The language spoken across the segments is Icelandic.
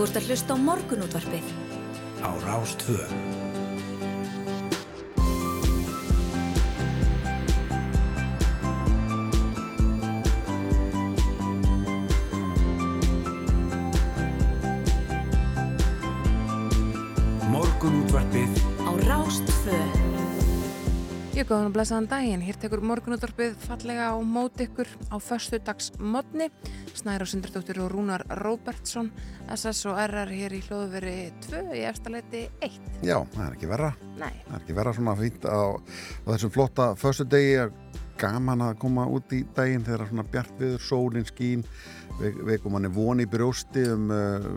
Þú ert að hlusta á morgunútvarpið. Á Rástvö. Morgunútvarpið Á Rástvö. Ég góðan og blessaðan daginn, hér tekur morgunúttorpið fallega á móti ykkur á förstu dags modni. Snæra Sindardóttir og Rúnar Róbertsson, SS og RR hér í hljóðveri 2 í efstaleiti 1. Já, það er ekki verra. Nei, Það er ekki verra svona fínt á, á þessum flotta föstu degi gaman að koma út í daginn þegar svona bjart viður, sólinn skín við, við komum hann von í brjósti um uh,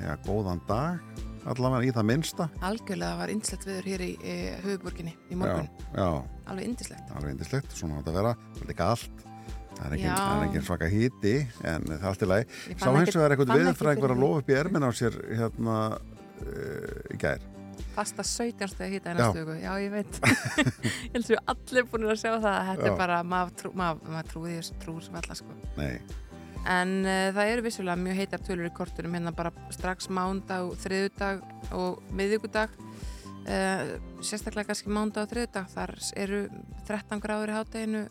ja, góðan dag allavega í það minnsta algjörlega var indislegt viður hér í e, höfuborginni í morgun. Já, Alveg indislegt. já, alveg indislegt, svona á þetta að vera er líka allt það er er engin svaka híti en það er allt í lagi Sá hins vegar eitthvað ekki viðfræðing var að lofa upp í ermin á sér hérna uh, í gær Fasta 17 stegi hýta næstu viku. Já, ég veit. ég held að allir búin að sjá það. Þetta Já. er bara, maður trú, mað, mað trúið þessu trúr sem alla sko. Nei, En uh, það eru vissulega mjög heitar tölur í kortunum hérna bara strax mándag, þriðudag og miðvíkudag. Uh, sérstaklega kannski mándag og þriðudag. Þar eru 13 gráður í hátteginu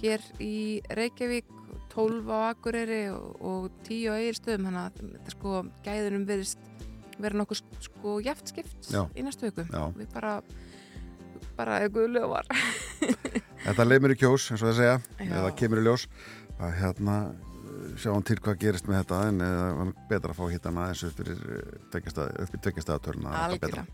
hér í Reykjavík, 12 á Akureyri og, og 10 á Egilstöðum. Þannig að þetta sko gæðunum verist vera nokkuð sko jæft skipt Já. í næstu viku. Við bara, bara eitthvað lögvar. Þetta leið mér í kjós, eins og það segja, eða kemur í ljós að hérna sjáum til hvað gerist með þetta en það var betra að fá hittan aðeins upp, eh, í tveggjastæðatörna Algjörlega.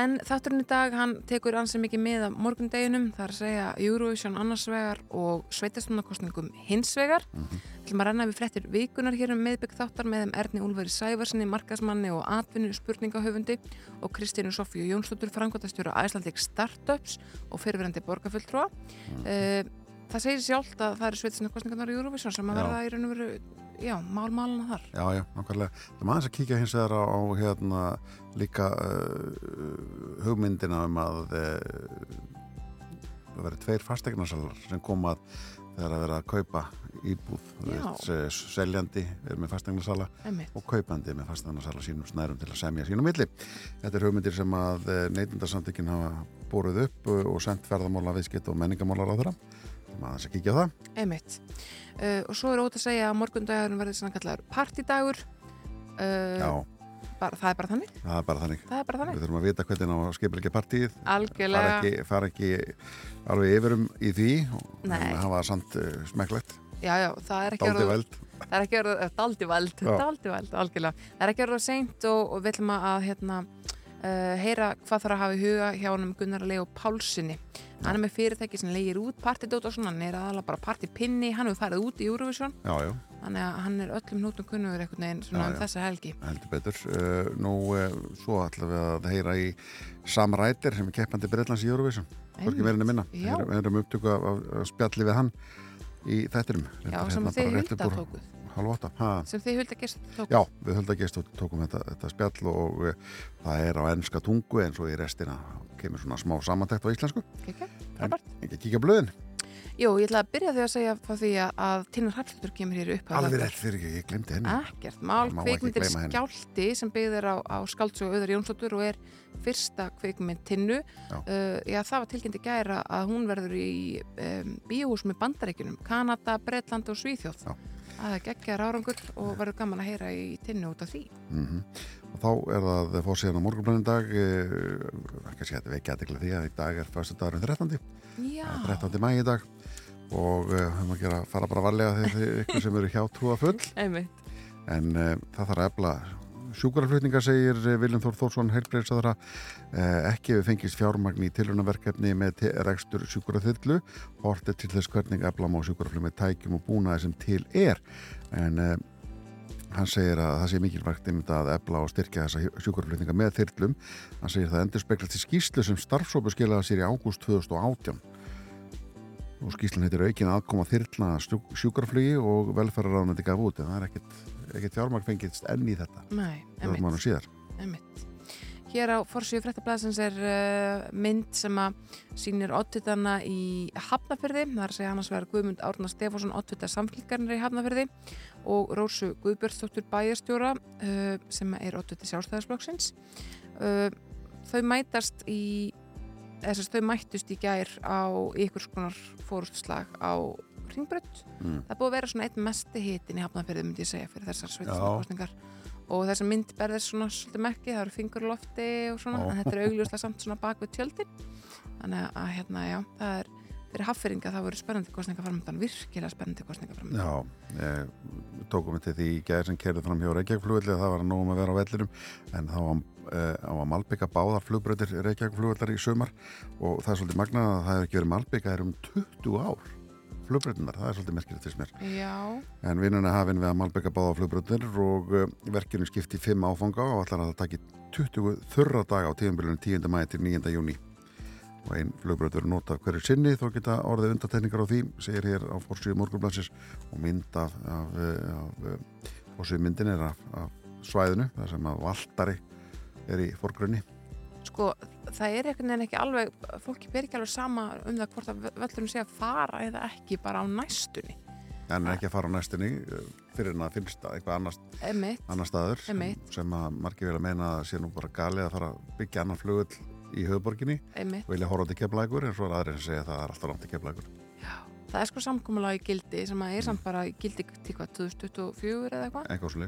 En þátturinn í dag, hann tekur ansið mikið með af morgundeginum, að segja Eurovision annars vegar og sveitastunarkostningum hins vegar. Mm. -hmm. að renna við fréttir vikunar hér um meðbygg þáttar með þeim Erni Úlfari Sævarsinni, markasmanni og atvinnu spurningahöfundi og Kristínu Sofíu Jónsdóttur, frangotastjóra Æslandik Startups og fyrirverandi borgarfulltrúa. Mm það segir sjálft að það eru sveitastunarkostningarnar í Eurovision sem að verða í raun og veru, já, mál-máluna þar. Já, já, nákvæmlega. Það maður að kíkja hins vegar á, á hérna líka uh, hugmyndina um að uh, það verið tveir fastegnasalar sem koma að þegar að vera að kaupa íbúð veist, eh, seljandi er með fastegnasala Einmitt. og kaupandi með fastegnasala sínum snærum til að semja sínum milli. Þetta er hugmyndir sem að neytundarsamtökin hafa búruð upp uh, og sendt ferðamála viðskipt og menningamálar á þeirra. Maður að kíkja á það. Einmitt. Uh, og svo er ótt að segja að morgundagurinn verður svona kallar partidagur. Uh, Já, bara, það er bara þannig. það er bara þannig. Það er bara Við þannig. þurfum að vita hvernig á að skipilegja partíið. fara ekki, fara ekki alveg yfirum í því og hafa samt uh, smekklegt, Já, já, það er ekki orðið-. Það er ekki orðið, eh, daldi vald. Það er ekki orðið seint og, og við ætlum að hérna, uh, heyra hvað þarf að hafa í huga hjá honum Gunnar Leo Pálsini. Hann er með fyrirtæki sem leigir út partidót og svona, hann er aðalega bara partipinni, hann hefur farið út í Eurovision, Já, já, þannig að hann er öllum nótum kunnugur einhvern veginn svona um þessa helgi. heldur betur. Uh, nú, uh, svo ætlum við að heyra í Sam Ryder sem er keppandi Breitlands í Eurovision. Hvorki en að minna. Við erum upptöku af, af, af spjalli við hann í þættinum. Já, sem að þið úr tókuð. Hálf átta. Ha. Sem þið hulda gest tókuð. Já, við og tókum þetta, þetta spjall og uh, það er á ennska tungu eins og í restina kemur svona smá samantækt á íslensku. Frábært. ekki kíkja blöðin. Jú, ég ætla að byrja því að segja frá því að, Tinnar Hallstur kemur hér upp Alveg rétt fyrir ekki, ég glemdi henni. Ekkert mál, ekki henni. skjálti sem byggðir á, á skáldsögu Öður Jónsdóttur og er fyrsta kvikmynd Tinnu Já. uh, já, það var tilkynnt í gæra að hún verður í um, bíóhús með bandaríkunum Kanada, Bretland og Svíþjóð Já. Það er geggjar árangur og verður gaman að heyra í Tinnu út af því. Mm Og þá er það fórsíðan á morgunblöðin dag, eh, kannski þetta vekja aðeins því að í dag er fyrstu dagurinn 13. Já, Það er 13. mæ í dag. Og uh, höfum að gera, fara bara varlega þegar ykkur sem eru hjá trúa full en uh, það þarf að efla sjúkaraflutninga segir eh, Viljum Þór Þórsson heilbreyðsadara uh, ekki við fengist fjármagn í tilhörnaverkefni með rekstur sjúkaraþyrlu hortið til þess hvernig efla má sjúkaraflug með tækjum og búnaði sem til er. En uh, hann segir að það sé mikilvægt einmitt að efla og styrkja þessa sjúkaraflutninga með þyrlum. Hann segir það endur speklast í skýslu sem starfsópu skilaði sér í ágúst 2018 og skýslun heitir aukin aðkoma þyrlna sjúkraflugi og velferðaráðnandi gaf út en það er ekkert, ekkert fjármagn fengist enn í þetta Nei, Einmitt. Hér á forsíu fréttablaðsins er uh, mynd sem að sýnir oddvitana í Hafnafyrði, það er að segja annars vegar Guðmund Árna Stefánsson oddvita samfélgarnir í Hafnafyrði og Rósu Guðbjörnsdóttur bæjarstjóra uh, sem er 8. sjálfstæðarsflokksins uh, þau mætast í þess að þau mættust í gær á ykkur skonar fórustslag á Ringbrödd Mm. það búið að vera svona einn mesti hitin í hafnafyrði myndi ég segja fyrir þessar sveitarstjórnarkostningar og þessa mynd berðir svona svolítið merki, það eru fingur í lofti og svona, en þetta er augljóslega samt svona bak við tjöldin. Þannig að hérna, já, það er fyrir haffyringa það voru spennandi kostninga framöndan virkilega spennandi kostninga framöndan Já, ég, tókum við til því í gæðir sem kerði fram hjá Reykjavíkflugvelli að það var nógum að vera á vellinum en þá var, uh, á að malbygga báðar flugbröðir Reykjavíkflugvellar í sumar. Og það er svolítið magnað að það hefur ekki verið malbygga er um 20 ár flugbröðinar, það er svolítið merkilegt til mér Já, en vinnuna hafinn við að malbygga báðar flugbröðir og uh, verkinu skipti 5 áfanga og allar að það taki 20 þurra daga á tíðanbyrjunum 10. mæði til 9. júni og einn flugbröður nota hverju sinni þó geta orðið undatekningar á því segir hér á fórsíðu morgunblansins og mynd af, af, af, af fórsíðu myndin er af, af svæðinu þar sem að valdari er í fórgrunni sko, það er einhvern veginn ekki alveg fólki ber ekki alveg sama um það hvort að völlurinn sé að fara eða ekki bara á næstunni. En ekki að fara á næstunni uh, fyrir en að finnst að eitthvað annar staður Einmitt. sem að margir vilja meina að sé nú bara galið að fara að byggja annan flugull í höfuborginni einmitt. Og vilja horfa til keflækur en svo er aðrir sem segja að það er alltaf langt til keflækur Það er sko samkomulega í gildi sem að er samt bara í gildi til hvað, 2024 eða eitthvað? Eitthvað svo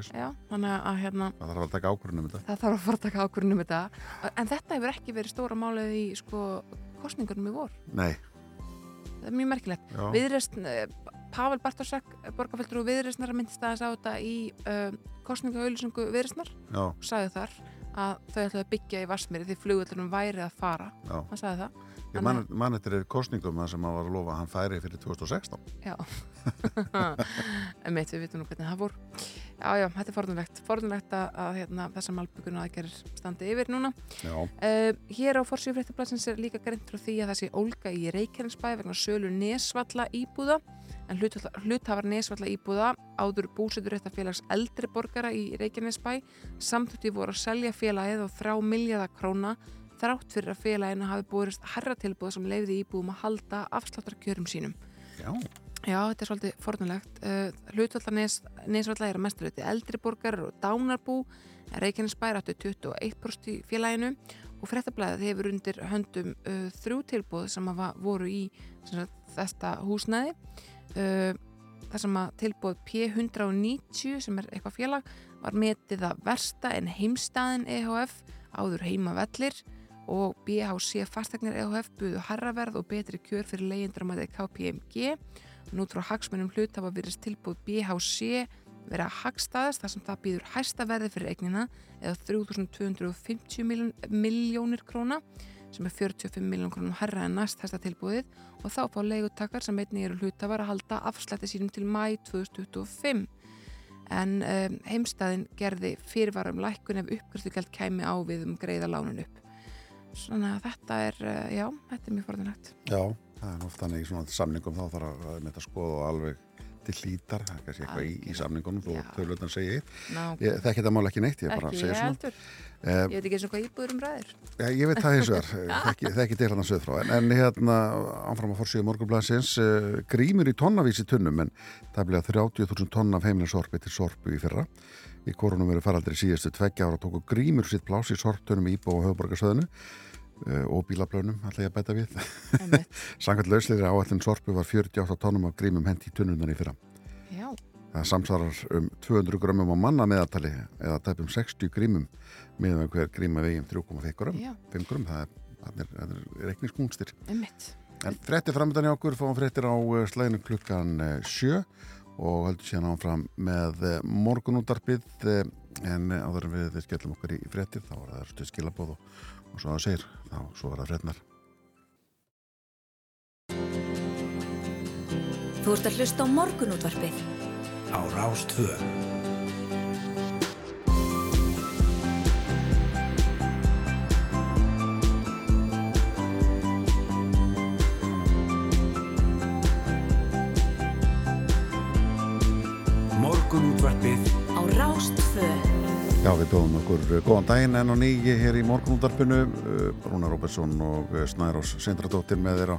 að hérna það þarf að taka ákvörðunum þetta. það þarf að fara að taka ákvörðunum um þetta. En þetta hefur ekki verið stóra málið í sko kostningunum í vor. Nei, það er mjög merkilegt. Já, Viðreisn, Pavel Bartosek borgarfældur og Viðreisnar myndist aðeins á þetta í uh, kostningaauðlýsingu Viðreisnar. Já, og sagði þar að þau ætlaði að byggja í Varsmýri því flugullunum væri að fara. Hann sagði það Ég man, man eftir kostningum það sem að var að lofa að hann færi fyrir 2016. Já. Emitt, við vitum nú hvernig það fór. Já, já, þetta er forðunlegt Forðunlegt að, að hérna, þessar malbygguna aðgerir standi yfir núna. Já, uh, Hér á forsvíu fréttaplassins er líka greint frá því að það sé ólga í Reykjanesbæ vegna sölu nesvalla íbúða en hluthafar nesvalla íbúða áður búsetur þetta félags eldri borgara í Reykjanesbæ samtökti voru að selja félagið á þrjá miljardar króna þrátt fyrir að félaginu hafi búist herra tilbúð sem leiði íbúðum að halda afsláttarkjörum sínum já, Já, þetta er svolítið fornulegt. Uh, Hlutvallar nes, nesvallar er að mestu hluti eldri borgar og dánarbú. Reykjanesbær áttu 21% í félaginu og fréttablaðið hefur undir höndum uh, þrjú tilbúð sem hafa voru í sagt, þetta húsnæði. Uh, þar sem að tilbúð P190 sem er eitthvað félag var metið að versta en heimstaðin EHF áður heima vellir og BHC fastegnir EHF buðu harraverð og betri kjör fyrir að það KPMG Nú trú hagsmunum hlut hafa verið tilbúð BHC verið að hagstaðast þar sem það býður hæsta verði fyrir eignina eða 3250 miljón, miljónir króna sem er 45 miljón krónum herra en næst hæsta tilbúðið og þá fá leigutakar sem einnig eru hlutafar að halda afslætti sínum til mæ 2025 en um, heimstæðin gerði fyrirvarum lækkun ef uppgriðslugjald kæmi á við um greiða lánin upp Svona að þetta er, uh, já, þetta er mjög forðanlegt. já, það er ofta í svona samningum þá þarf að, að með þetta skoða og alveg til hlítar, það er kannski eitthvað í, í samningunum Já. tölutan segi eitt. Ná, Ég þekki þetta mál ekki neitt, ég bara ekki, segja svona. Eh, Ég veit ekki eins og hvað íbúður um ræðir. Já, ég veit það eins og þar, þekki, þekki til hann að söð frá en, en hérna áfram að fórsíðu morgunblæsins uh, grímur í tonnavísi tunnum en það bleið 30.000 tonn af heimilisorpi til sorpu í fyrra í korunum eru faraldri síðustu tveggja ára tóku grímur sitt plás í sorptunum í Íbó og höfuborgarsöðinu uh, og bílablönum ætla ég að bæta við. Sannkvæmt lausleiri áallin sorpu var 48 tonnum af grímum hendi í tunnunan í fyrra Já, Það samsvarar um 200 grömmum á manna meðaltali eða tæpum 60 grímum meðan hver gríma veginn 3,5 grömm já, 5 grömm, það er, er, er reikningskungstir. einmitt. En frétti framöndan hjá okkur, fáum fréttir á eh, slæðinu klukkan eh, sjö og höldum síðan áfram með eh, morgunútarpið eh, en eh, áður en við skellum okkur í fréttir þá er það stuð skilabóð og, og svo það segir, þá svo var það frétnar. Þú ert að hlusta á morgunútvarpið. á Rástvö. Bjóðum okkur góðan daginn en á nýji hér í morgunútarpinu eh, Rúna Róbertsson og eh, Snærós Sindradóttir með á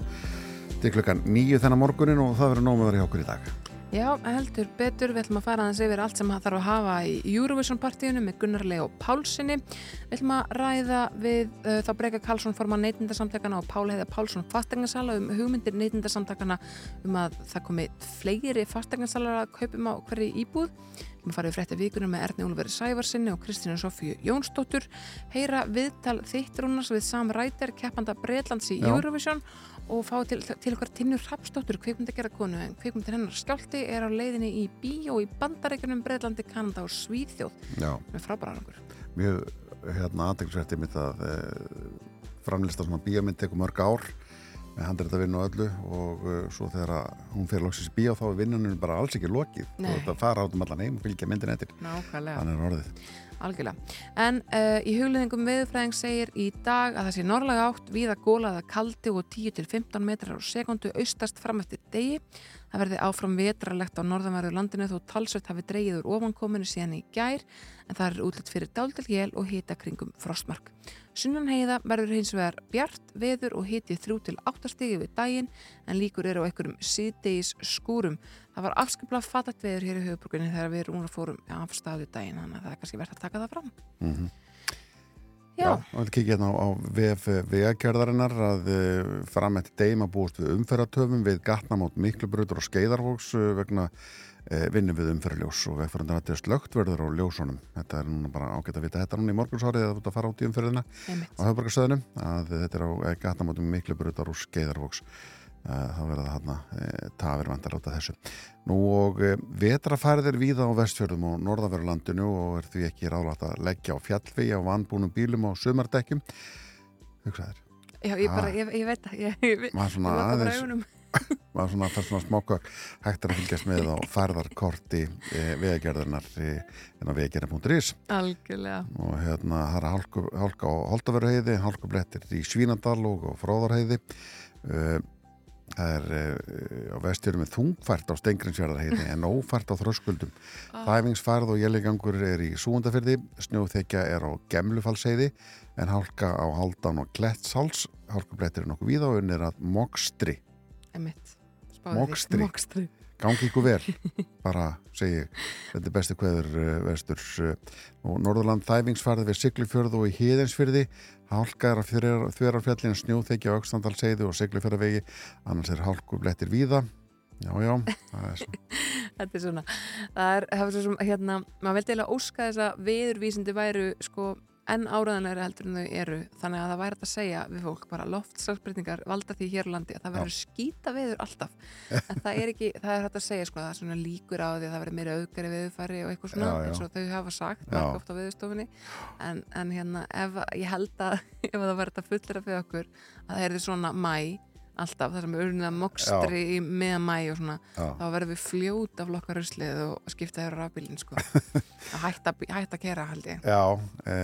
til klukkan nýju þennan morgunin og það verður þér hjá okkur í dag. Já, heldur betur, við ætlum að fara aðeins yfir allt sem það þarf að hafa í Eurovision partíinu með Gunnar Leo Pálssoni. Við ætlum að ræða við uh, þá Breka Karlsson forman neytindasamtakana og Pál Heiða Pálsson fastegnarsala um hugmyndir neytindasamtakana um að það komi fleiri fastegnarsala að kaupum á hverju íbúð. Við farið frétti vikunum með Erni Úlveri Sævarsinni og Kristínu Sofíu Jónsdóttur. Heyra viðtal þittrúnars við Sam Ræter, keppanda Breitlands í. Eurovision og fá til, til okkar Tinnur Hrapsdóttur kvikmyndagerða konu en kvikmyndir hennar skjálti er á leiðinni í bíó í Bandaríkunum, Breitlandi, Kanada og Svíþjóð Já, með frábæra árangur. mjög hérna aðeinsverti mitt að e, framlista svona bíómynd tekur mörg ár með vinna og öllu og uh, svo þegar hún fyrir loksins í bíó þá er vinnunum bara alls ekki lokið Nei. og þetta fara át um allan heim og fylgja myndin eftir Nákvæmlega. er Algjörlega. En uh, í hugleðingum veðurfræðing segir í dag að það sé norðlega átt víða gólaða kaldi og 10-15 metrar á sekundu austast fram eftir degi. Það verði áfram vetralegt á norðanverðu landinu þó talsveit hafi dreigið úr ofankominu síðan í gær en það er útlætt fyrir dáldil jél og hita kringum frostmark. Sunnan heiða verður hins vegar bjart, veður og hiti 3-8 stigi við daginn en líkur eru á einhverjum síðdegis skúrum. Það var afskaplega fatagt veður hér í höfuborginni þegar við rúnar fórum af staðu daginn þannig að það er kannski verið að taka það fram. mm Já, og þetta kikið hérna á, á VF vegagerðarinnar að uh, fram eftir deima búist við umferðartöfum við gatnamót miklubröður og skeiðarvóks uh, vegna uh, vinnu við umferðarljós og vegfærandi að þetta er slögt verður á ljósunum. Þetta er núna bara ágætt að vita þetta núna í morgunsárið að að fara út í einmitt. á höfbarkastöðunum að þetta er á eh, gatnamótum miklubröður og skeiðarvóks uh, þá verða það hérna uh, tafir vandar átta þessu. Nú og vetrafærið er víða á vestfjörðum og norðanverðurlandinu og er því ekki ráðlátt að leggja á fjallvegi á vanbúnum bílum og sumardekkjum. Hugsaðir Já, ég bara, ég, ég veit það, ég, ég, ég, ég maður svona fær svona smákvökk hægt að fylgjast með á færðarkorti e, vegagerðarnar en á vegagerðar.is Algjörlega. og hérna það er hálku, hálka á Holtaveruheiði, hálkublettir í Svínandal og Fróðarheiði uh, það er uh, á vestjörum með þungfært á Stengrinsfjörðarheiði en ófært á Þröskuldum. Þæfingsfærð og jæligangur er í Súundafyrði snjóþekja er á Gemlufalsheiði en hálka á Haldan og Klettsháls. Hálkublettir er nokkuð víða og unnir að Mokstri Því. Mokstri. Mokstri. gangi ykkur vel bara segi þetta er besti kveður uh, vesturs uh, og Norðurland þæfingsfærði við Siglufjörðu og í Híðinsfyrði hálka er að þverjarfjallin snjóþekja á Öxnandalseiði og Siglufjörðavegi annars er hálkublettir víða já já, það er svo Þetta er svona, það er, það er svo sem, hérna, maður veldi eiginlega óska þess að veðurvísindi væru, sko, enn áraðanlega heldur en þau eru, þannig að það væri hægt að segja við fólk bara loftslagsbreytingar valda því hér á landi að það verður skýta veður alltaf, en það er ekki það er hægt að segja, sko, það er svona líkur á því að það verður meira auðgari veðurfæri og eitthvað svona Já, já. eins og þau hafa sagt, marg oft á veðurstofunni. En, en hérna, ef, ég held að ef það verður þetta fullera fyrir okkur að það er því svona mæ alltaf, það sem er urðinlega mokstri í meðan mæ og svona, Já. þá verðum við fljóta flokka ruslið og skipta á rafbílinn sko. að hætta, hætta að kera held ég. Já, e,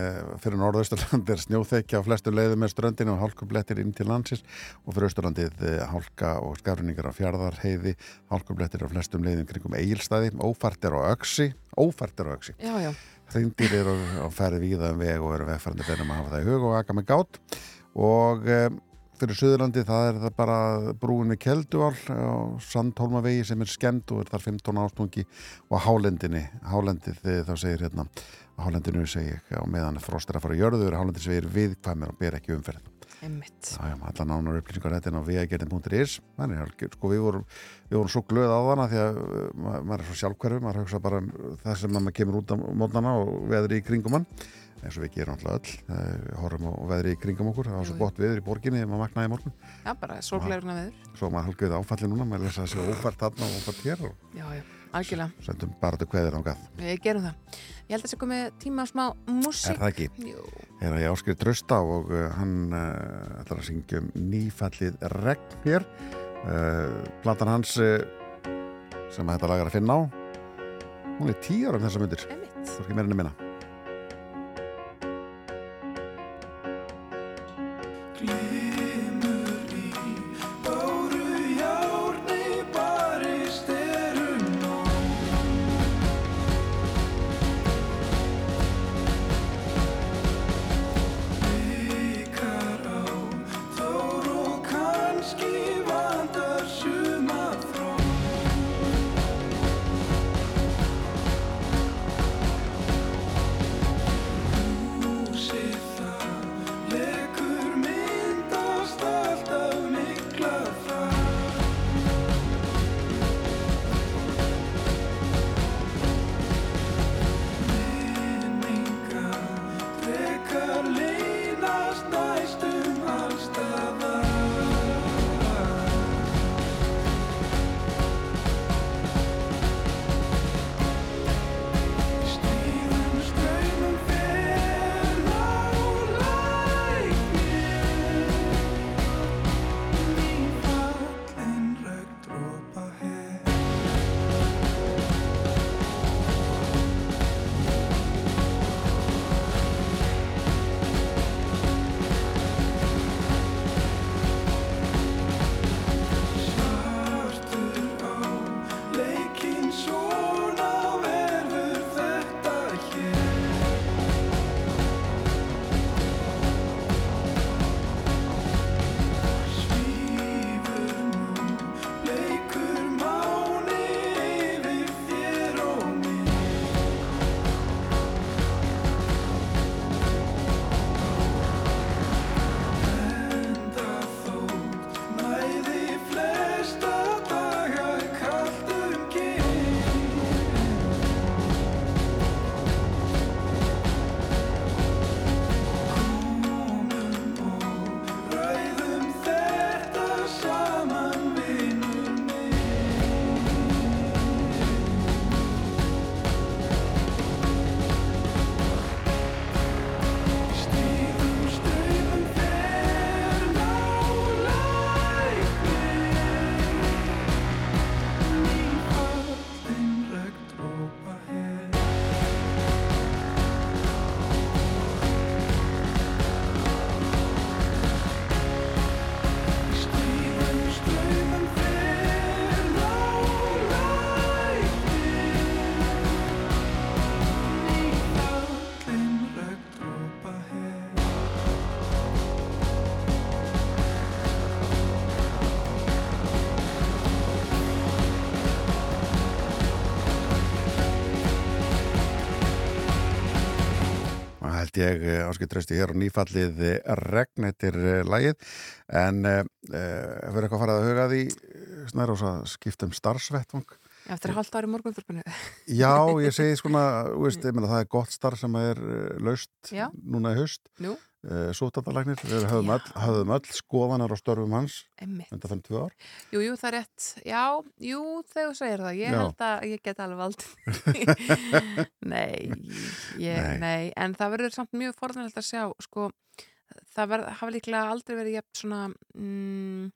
fyrir Norðausturland er snjóþekja á flestu leiðum með ströndinu og hálkublettir inn til landsins. Og fyrir Austurlandið e, hálka og skafrinningar á fjardarheiði hálkublettir á flestum leiðum kringum eigilstæði ófært er á öksi ófært er á öksi já, já, Þingdýr eru á ferði víða um veg og eru vegfærandi bennum að hafa það í hug og aka með gát. Og e, fyrir Suðurlandi það er það bara brúin við Kelduvál á Sandholmavegi sem er skemmt og er þar 15 ástungi og hálendinni, hálendið eh, þá segir hérna hálendinu segir á meðan frost er að fara í jörður hálendið segir viðkvæmur og ber ekki umferð. Já, já, allar nánar upplýsingar þetta inn á vegagerðin.is þannig að sko við vorum við vorum svo glöð á þarna því að ma- maður er svo sjálfhverfum, maður hugsa bara um það sem maður kemur út á mótnana og veðri í kringum hann eins og við gerum alltaf öll. Við horfum á veðri í kringum okkur. Það var svo gott veður í borginni þegar maður vaknaði í morgun. Já, bara sorglegurna veður. svo maður halgöði áfalli núna, maður lesa þessi ófært þarna og ófært hér og já, já, algjörlega, sendum bara til kveðir ángað við gerum það. Ég held að það sé komið tíma á smá er músík það ekki? Jú, er að ég áskriði trösta og uh, hann uh, ætlar að syngja um nýfallið regn hér uh, platan hans uh, sem þetta lag er að finna á hún er tíu held ég áskilt trösti hér og nýfallið regn eittir lægið en uh, verður eitthvað að fara að huga því snæra ás að skipta um starfsvettvang? Eftir halvt ári morgunþurfinu Já, ég segi ég meina, það er gott starf sem er laust Já. núna í haust. Nú, uh, sótatalæknir, við höfum öll, höfum öll skoðanar á störfum hans undan fyrir tvö ár Jú, jú, það er rétt. Já, jú, þegar þú segir það. Ég Já. held að ég get alveg vald. nei, ég, Nei. nei, en það verður samt mjög forðanlegt að sjá, sko, það verð, hafa líklega aldrei verið jafn svona, mm,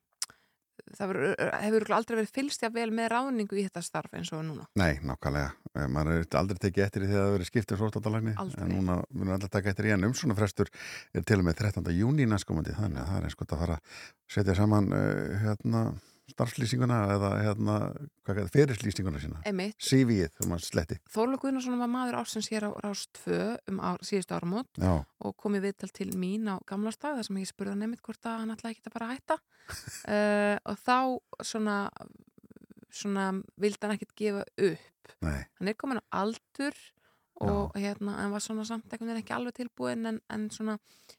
það verður, hefur aldrei verið fylgst vel með ráningu í þetta starf eins og núna. Nei, nákvæmlega, maður er aldrei tekið eftir í því að það verið skipt sótatalækni Aldrei. en núna munum alltaf taka eftir í en umsona frestur er til og með 13. júni næstkomandi þannig að það er eins gott að fara að setja saman uh, hérna starfslýsinguna eða hérna hvað, fyrirslýsinguna sína? CV-ið, þú maður sletti. Þóla Guðnarsson var maður ársins hér á Rást 2 um ár, síðustu áramót Já, og kom í viðtal til mín á gamla stað þar sem ég spurði hann einmitt hvort að hann ætlaði ekki að bara hætta. Uh, og þá svona svona vildi hann ekkert gefa upp. Nei, hann er komin á aldur og hérna, hann var svona samt veginn ekki alveg tilbúin en, en svona,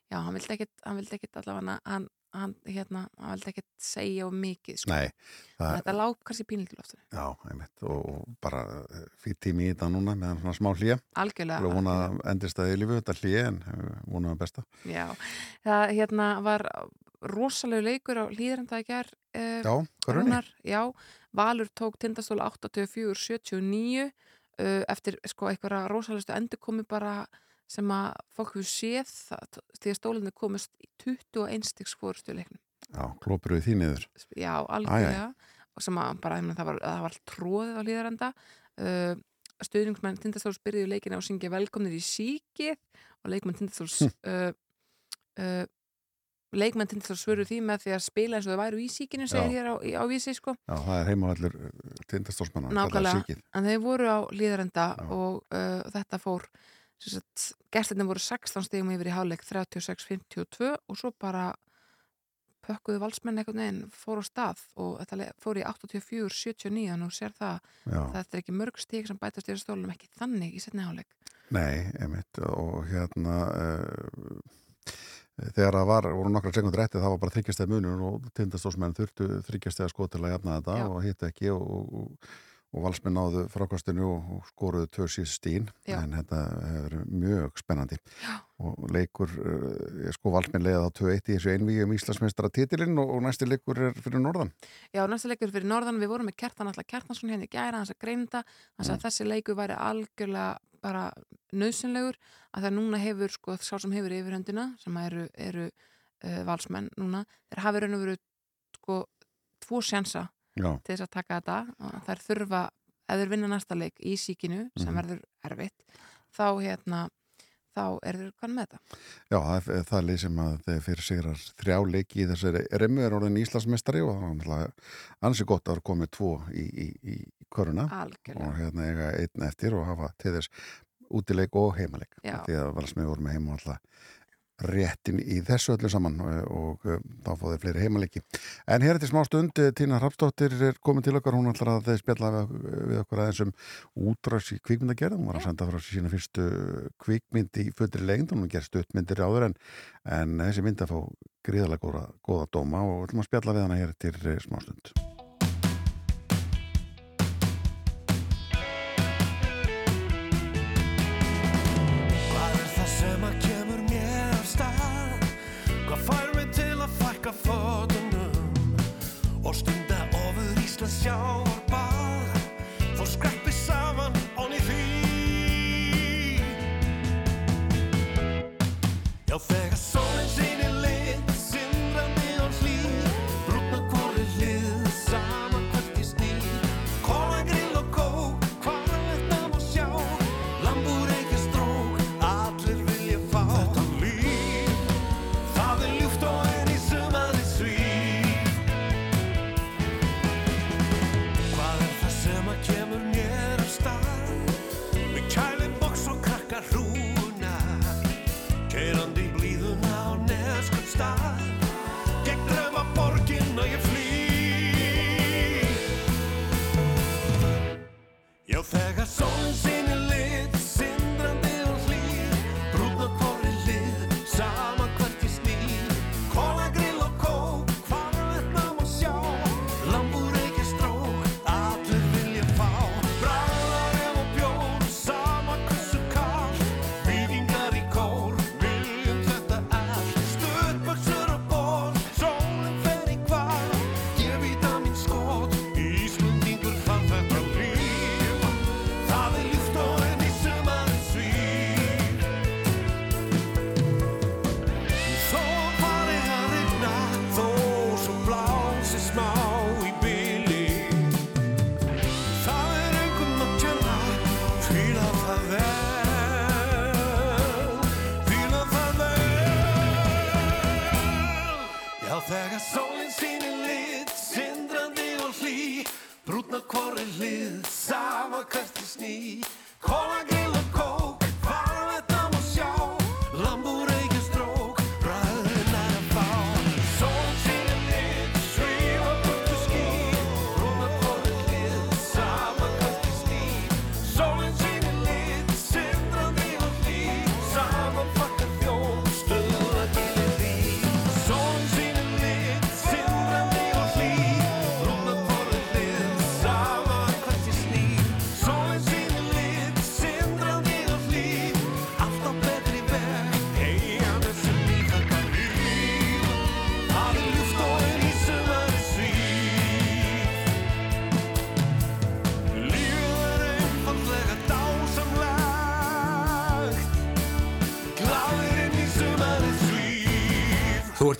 já, hann vildi ekkert hann vildi ekkert allavega hann, hann, hérna, hann vildi ekkert segja of mikið sko. nei það, þetta lág kannski pínlítið til loftinu, Já, einmitt og bara fyrir tími í þetta núna meðan svona smá hlýja algjörlega og vona að endist að í lífu þetta hlýja en eh, vona að besta Já, það hérna var rosalegu leikur á hlýðranda í gær uh, Já, hvað er henni? já, Valur tók tindastól 84-79 uh, eftir sko einhverja rosalegustu endurkomi bara sem að fólk hefur séð það, því að stólinni komist í 21 stiks fórustu leiknum. Já, klópur við því niður. Já, algjörlega. Og sem að bara, það var, það var tróðið á hlýðranda uh, stuðningsmenn tindastóls byrjuðu leikina og syngja velkomnir í síkið og leikmenn tindastóls uh, uh, leikmenn tindastóls svöru því með því að spila eins og þau væru í síkinu segir hér á, á vísi sko. Já, það er heimavallur tindastólsmanna Nákvæmlega. en þeir voru á hlýðranda Já. og uh, þetta fór gestinni voru 16 stegum yfir í háleik 36-52 og svo bara pökkuðu valsmenn einhvern veginn fór á stað og þetta fór í 84-79 og sér það. Já, að þetta er ekki mörg stík sem bætast í stólum ekki þannig í setni háleik nei, einmitt og hérna uh, þegar það var, voru nokkra sekundur eftir það var bara þryggjastæð munur og tindastólsmenn þurftu þryggjastæða sko til að jafna þetta Já. og hitta ekki og, og, og valsmenn náðu frákastinu og, og skoruðu tvö síðst stín Já. en þetta hefur mjög spennandi. Já. og leikur uh, sko valsmenn leiða þá 2-1 í þessu einvíum Íslandsmeistara titilinn og, og næsti leikur er fyrir norðan. Já, næsta leikur fyrir norðan, við vorum með Kertan alltaf Kertansson hérna í gæra, hans að greinda. Hans að þessi leikur væri algjörlega bara nöðsynlegur að það núna hefur, sko, sá sem hefur yfirhöndina sem eru, eru uh, valsmenn núna, þeir hafi raun og veru sko, tvo sjansa Já, til þess að taka þetta. Og þær þurfa, ef þeir vinna næsta leik í síkinu, sem Mhm. verður erfitt þá hérna þá er þeir hvað með þetta? Já, það er það lið sem að þeir fyrir sigrar þrjá leiki í þessari remmu er orðin Íslandsmeistari og það var náttúrulega ansi gott að vera komið tvo í, í, í köruna. Algjörlega, og hérna eiga einn eftir og hafa til þess útileik og heimaleik. Því að valsmið voru með heima alltaf réttin í þessu öllu saman og, og um, þá fóðu fleiri heimaleiki. En hér er til smá stund, eh, Tína Hrafsdóttir er komin til okkar, hún ætlar að spjalla við, okkur aðeins um útráðs í kvikmyndagerð, hún var að senda frá sína fyrstu kvikmynd í fullri lengd. Hún gerst uppmyndir áður en, en þessi mynd að fá gríðalega góða, góða dóma og við ætlum að spjalla við hana hér til eh, smá stund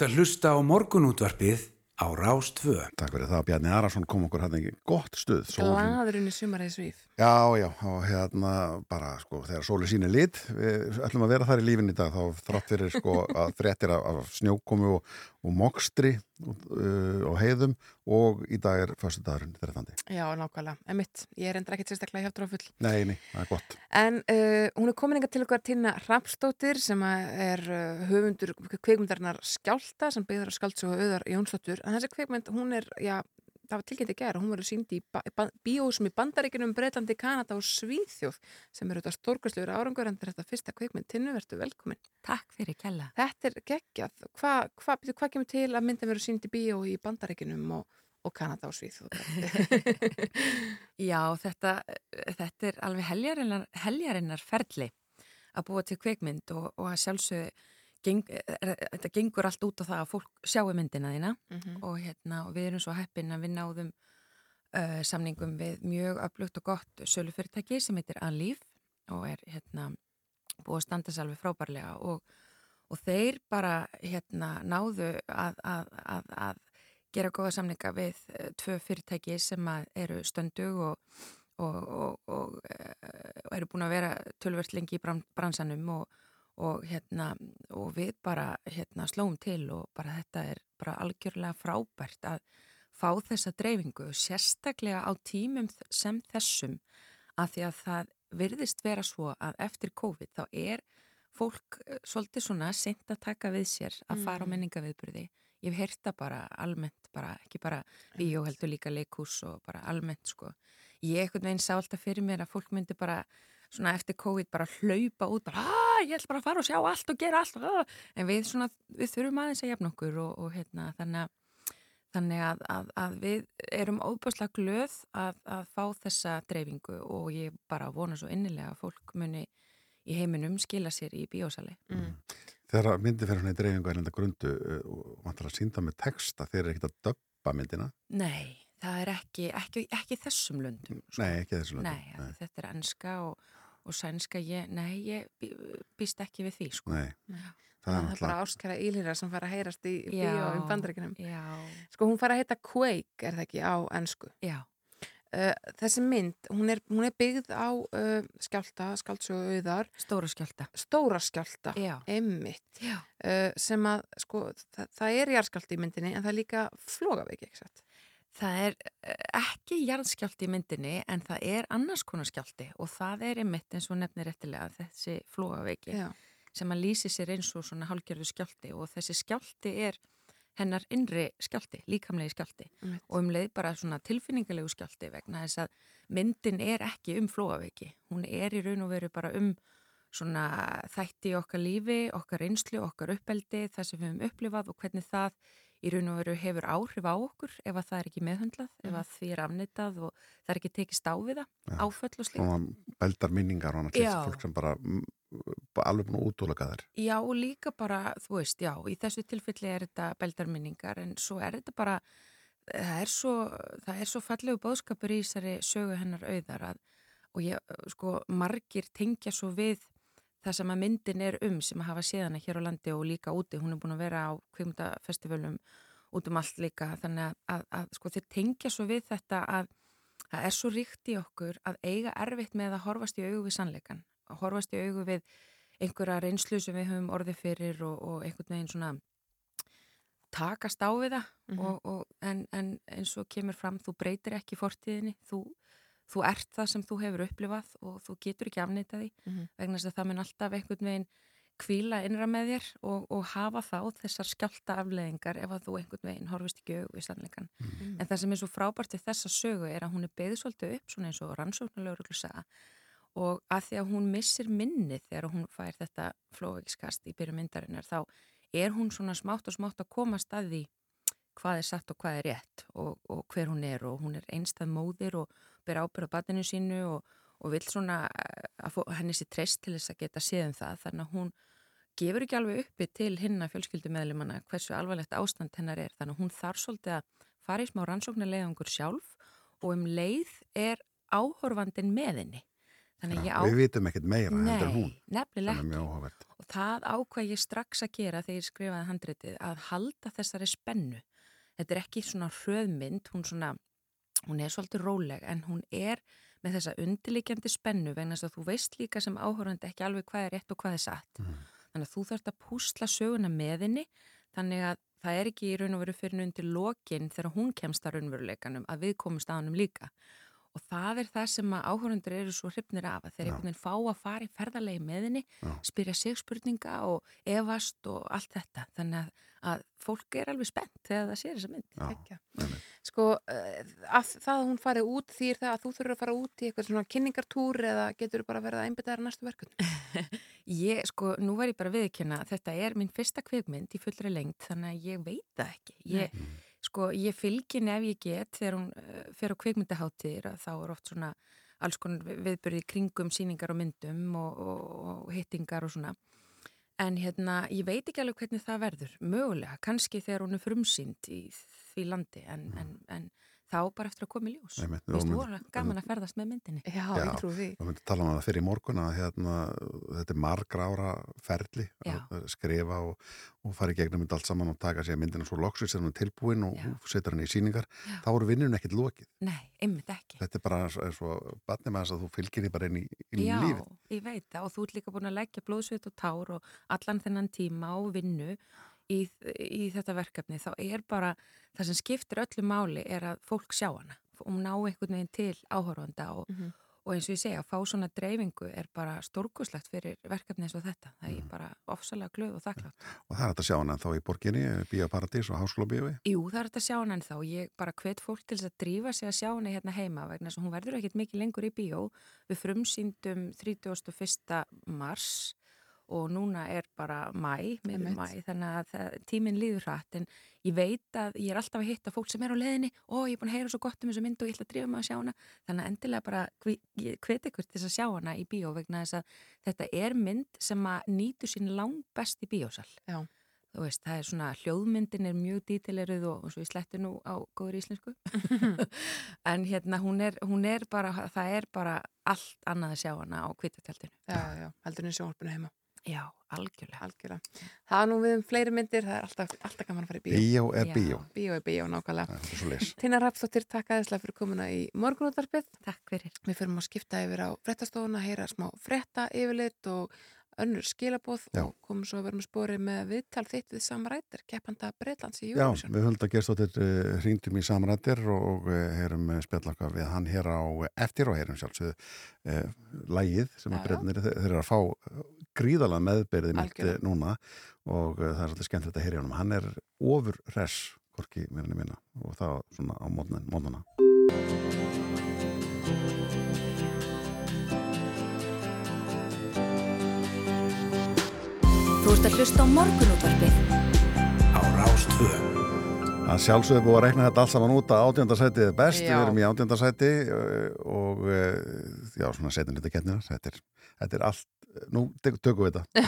að hlusta á morgunútvarpið á Rástvö. Takk fyrir það, Bjarni Arason kom okkur hann ekki gott stuð. Glaðurinn í sumarið svíf. Já, já, og hérna bara sko, þegar sóli síni lit við ætlum að vera þar í lífin í dag þá þrátt fyrir sko að fréttir af, af snjókomi og, og mokstri uh, og heiðum og í dag er fyrstu dagurinn 13. Já, nákvæmlega. Emitt, ég er endur ekkert sérstaklega hjáttur á full. Nei, nei, það er gott. En uh, hún er komin enga til okkar Tina Rapsdóttir sem að er uh, höfundur kveikmyndarinnar Skjálta sem byggður á skáldsögu auðar Jónsdóttur. En þessi kveikmynd, hún er, já, það var tilkynnt í gæra, hún verður sínd í bíósum í Bandaríkinum, Breitlandi, Kanada og Svíþjóð sem eru þetta stórkastlegur árangur en þetta fyrsta kveikmynd. Tinnu, verður velkomin. Takk fyrir kella. Þetta er geggjað. Hvað hva, hva, hva kemur til að myndin verður sínd í bíó í Bandaríkinum og, og Kanada og Svíþjóð? Já, þetta, þetta er alveg heljarinnar, heljarinnar ferli að búa til kveikmynd og, og að sjálfsögðu geng, er, þetta gengur allt út á það að fólk sjáu myndina þína Mhm. og, hérna, og við erum svo heppin að við náðum uh, samningum við mjög öflugt og gott sölufyrirtæki sem heitir Alíf og er hérna, búið að standa sér alveg frábærlega og, og þeir bara hérna, náðu að, að, að, að gera góða samninga við uh, tvö fyrirtæki sem eru stöndug og, og, og, og, uh, og eru búin að vera tölvert lengi í bran, bransanum og, og, hérna, og við bara hérna, slóum til og bara þetta er bara algjörlega frábært að fá þessa dreifingu, sérstaklega á tímum sem þessum að því að það virðist vera svo að eftir COVID þá er fólk eh, svolítið svona sent að taka við sér að fara á Mm. menningaviðburði. Ég hef heyrt það bara almennt, bara, ekki bara bíó heldur líka leikhús og bara almennt sko. Ég einhvern veginn sá alltaf fyrir mér að fólk myndi bara svona eftir COVID bara hlaupa út bara, "Ah, ég ætla bara að fara og sjá allt og gera allt ah." en við svona, við þurfum aðeins að jafna okkur og, og hérna þannig að Þannig að, að, að við erum óbúslega glöð að, að fá þessa dreifingu og ég bara vona svo innilega að fólk muni í heiminum skila sér í bíósali. Mm. Þegar myndi fyrir svona í dreifingu er enda grundu uh, og vantar að sínda með texta þeir eru ekkert að döppa myndina. Nei, það er ekki, ekki, ekki þessum löndum. sko. Nei, ekki þessu löndum. Nei, nei. þetta er enska og, og sænska, ég, nei, ég býst ekki við því, sko. Nei. Já. Það er er bara ástkæra ílýra sem fara að heyrast í bíó í bandaríkinum. Já, Sko hún fara að heita Quake, er það ekki, á ennsku. já, Uh, þessi mynd, hún er, hún er byggð á uh, skjálta, skjáltsögu auðar, stóra skjálta. stóra skjálta, Já, emmitt, já. uh, sem að, sko, það, það er jarðskjálti í myndinni en það er líka flogaveik, ekki satt? Það er eh, ekki jarðskjálti í myndinni en það er annars konar skjálti og það er einmitt eins og nefnir réttilega þessi flóaveiki Já. sem að lýsi sér eins og svona hálgjörðu skjálti og þessi skjálti er hennar innri skjálti, líkamlegi skjálti Einmitt. og um leið bara svona tilfinningalegu skjálti vegna þess að myndin er ekki um flóaveiki, hún er í raun og veru bara um svona þætti í okkar lífi, okkar reynslu, okkar uppeldi, það sem við höfum upplifað og hvernig það í raun og veru hefur áhrif á okkur ef að það er ekki meðhundlað, ef að því er afnitað og það er ekki tekist á við það, Já. áföll og slíkt. svona beldar minningar og Já. fólk sem bara mm, alveg búin að útúlaka þær. Já, og líka bara, þú veist, já, í þessu tilfelli er þetta beldarminningar en svo er þetta bara, það er svo, það er svo fallegu bóðskapur í þessari sögu hennar auðar að, og ég, sko, margir tengja svo við það sem að myndin er um sem að hafa séðana hér á landi og líka úti, hún er búin að vera á kvimtafestivölum út um allt líka, þannig að, að, að sko, þeir tengja svo við þetta að það er svo ríkt í okkur að eiga erfitt með að horfast í augu við sannleikan, að horfast í augu við einhverja reynslu sem við höfum orðið fyrir og, og einhvern veginn svona takast á við það Mhm. og, og, en, en eins og kemur fram þú breytir ekki fortíðinni þú, þú ert það sem þú hefur upplifað og þú getur ekki afneita því Mhm. vegna þess að það mun alltaf einhvern veginn kvíla innra með þér og, og hafa þá þessar skjálta afleðingar ef að þú einhvern veginn horfist ekki auð í sannleikan. Mhm. En það sem er svo frábært í þessa sögu er að hún er beðið svolítið upp svona eins og rannsóknarlauruglu saga og að því að hún missir minnið þegar hún fær þetta flóveikskast í byrju myndarinnar þá er hún svona smátt og smátt að koma staði hvað er satt og hvað er rétt og, og hver hún er og hún er einstað móðir og ber ábyrð á batinu sínu og, og vil svona eh, að henni sér treyst til þess að geta séð um það. Þannig að hún gefur ekki alveg uppi til hinna fjölskyldumeðlumanna hversu alvarlegt ástand hennar er. Þannig að hún þarf svolítið að fara í smá rannsóknarleiðangur sjálf og um leið er áhorfandin með henni. Þannig að ég á... Við vitum ekkert meira heldur en hún. Nei, nefnilega og það ákvað ég strax að gera þegar ég skrifaði handritið að halda þessari spennu. Þetta er ekki svona hröðmynd hún, svona, hún er svolítið róleg en hún er með þessa undirlikjandi spennu vegna þess að þú veist líka sem áhörandi ekki alveg hvað er rétt og hvað er satt. Þannig að þú þarfst að púsla söguna með henni þannig að það er ekki í raun og veru fyrir undir lokin þegar hún kemst að raunveruleikanum að við komumst að hannum líka og það er það sem að áhörundur eru svo hrifnir af að þeir einhvern veginn fá að fara í ferðarlegi með henni Já. spyrja sig spurninga og evast og allt þetta þannig að, að fólk er alveg spennt þegar það sér þessa mynd Já. Sko, uh, að það að hún farið út þýr það að þú þurfur að fara út í eitthvað svona kynningartúr eða getur þú bara verið að að næstu verkun? Ég, sko, nú var ég bara viðkjöna þetta er minn fyrsta kvikmynd í fullri lengt þannig að ég veit það ekki ég, sko, ég fylgin ef ég get þegar hún uh, fer á kvikmyndaháttir þá er oft svona alls konar vi- viðburði í kringum síningar og myndum og, og, og hittingar og svona. En hérna, ég veit ekki alveg hvernig það verður mögulega, kannski þegar hún er frumsýnd í því landi en, en, en þá bara eftir að koma í ljós finnst og- voru gaman að ferðast með myndinni Já, Já. ég trú því. Við myndum tala um það fyrir morgun að hérna, þetta er margra ára ferli Já. að skrifa og, og fara í gegnum mynd allt saman og taka sér myndina svo loksis er hún tilbúin og Já. setur hann í síningar Já. þá voru vinnun ekkert lokið. Nei, einmitt ekki Þetta er bara eins og- eins og batnið með þess að þú fylgir því bara inn í, í Já, lífið. ég veit það og þú ert líka búin að leggja blóðsveit og tár og allan þennan tíma og vinnu í, í þetta verkefni þá er bara, það sem skiptir öllu máli er að fólk sjá hana og ná einhvern veginn til áhorfanda og, Mhm. og eins og ég segja, að fá svona dreifingu er bara stórkuslegt fyrir verkefni eins og þetta það er ég bara ofsalega glöð og þakklátt Og það er að sjá hann þá í borginni, Bíaparadís og Háskólabíói. Jú, það er þetta sjá hana ennþá. Ég bara hvet fólk til þess að drífa sig að sjá hana hérna heima vegna þess að hún verður ekkit mikið lengur í bíó. Við frumsýndum 31. mars og núna er bara mæ, mæ, þannig að tíminn líður hratt en ég veit að ég er alltaf að hitta fólk sem er á leðinni og ég er búin að heyra svo gott um þessu mynd og ég ætla að drífa mig að sjá hana. Þannig að endilega bara hvi- ég hvet ykkur til þess að sjá hana í bíó vegna þess að þetta er mynd sem að nýtur sín langt best í bíósal. Já. þú veist, það er svona hljóðmyndin er mjög dítileruð og, og svo ég sletti nú á góður íslensku. En hérna hún er, hún er bara það er bara allt annað að sjá hana á kvitatjaldinu Já, já, heldur niður sjónvarpinu heima. Já, algjörlega Algjörlega. Það er nú við um fleiri myndir, það er alltaf, alltaf gaman að fara í bíó. Bíó er Já. bíó. Bíó er bíó, nákvæmlega. Það er svo leys. Tina Rapsdóttir, takk aðeinslega fyrir komuna í morgunútvarpið. takk fyrir Við förum að skipta yfir á frettastofuna, heyra smá fretta yfirlit og önnur skilabóð Já. og komum svo að vera með spori með viðtal þitt við samrættir, keppanda Breitlands í Já, Eurovision. við höldum að gerstóttir uh, hringdum í samrættir og uh, heyrum uh, spjallaka við hann hér á eftir og heyrum sjálfsögðu uh, lægið sem Já, að já. þeir, þeir eru að fá gríðalega meðberðið mitt uh, núna og uh, það er svolítið skemmtilegt að heyra honum. Hann er ofur res, hvorki mér enn minna og það svona á mótnana. Þú ert að hlusta á morgunútvarpið á Rástvö. Það sjálfsögðu búið að rekna þetta allt saman út að átjóndarsætið er best, Já. við erum í átjóndarsæti og uh, já, svona setjum þetta ketnina, þetta er, þetta er allt, nú tökum við þetta.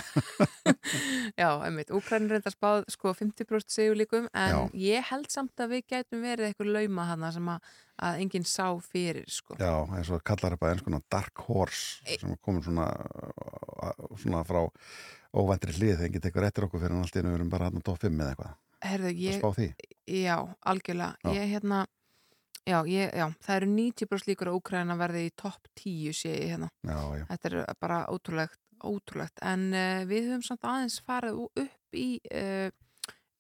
Já, einmitt, Úkrænir reynda spáð sko 50% sigur líkum en Já. ég held samt að við gætum verið eitthvað lauma hana sem að, að enginn sá fyrir sko. Já, eins og kallar upp að einskona Dark Horse E- sem komin svona, svona frá óvæntri hlið þegar ekki tekur eftir okkur fyrir en allt í einu við erum bara hann á top 5 eða eitthvað. Herðu, Ég... já, algjörlega, Já. ég hérna, já, ég, já, það eru 90% líkur að Úkræna verði í topp 10 sé ég hérna. Já, já. Þetta er bara ótrúlegt, ótrúlegt. En uh, við höfum samt aðeins farið upp í uh,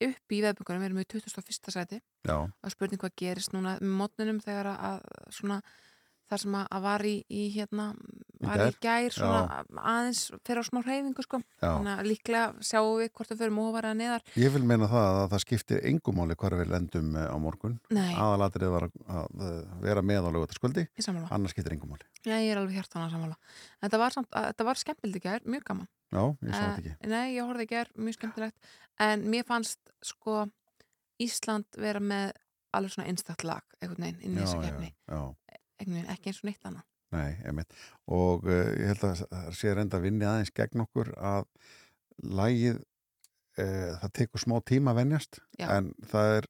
upp í veðböngunum, við erum í 21. sæti Já, og spurning hvað gerist núna með mótninum þegar að, að svona þar sem að, var í, í hérna var í gær? svona aðeins fyrir á smá hreyfingu sko. Líklega sjáum við hvort við fyrir mófara eða neðar. Ég vil meina það að það skiptir engumáli hvar við lendum eh, á morgun. Aðalatrið var að, eh, vera með á lögutaskvöldi, annars skiptir engumáli Já, ég er alveg hjartan að sammála. En Þetta var, var skemmtilegt í gær, mjög gaman. Já, ég sá þetta ekki. Nei, ég horfði í gær, mjög skemmtilegt. En mér fannst sko Ísland vera með alveg svona einstakt lag einhvern veginn inn í þessu kefni já. Ekki eins og neitt annað Nei, einmitt. Og uh, ég held að það sé reynda að vinni aðeins gegn okkur að lægið, uh, það tekur smá tíma að venjast, Já. en það er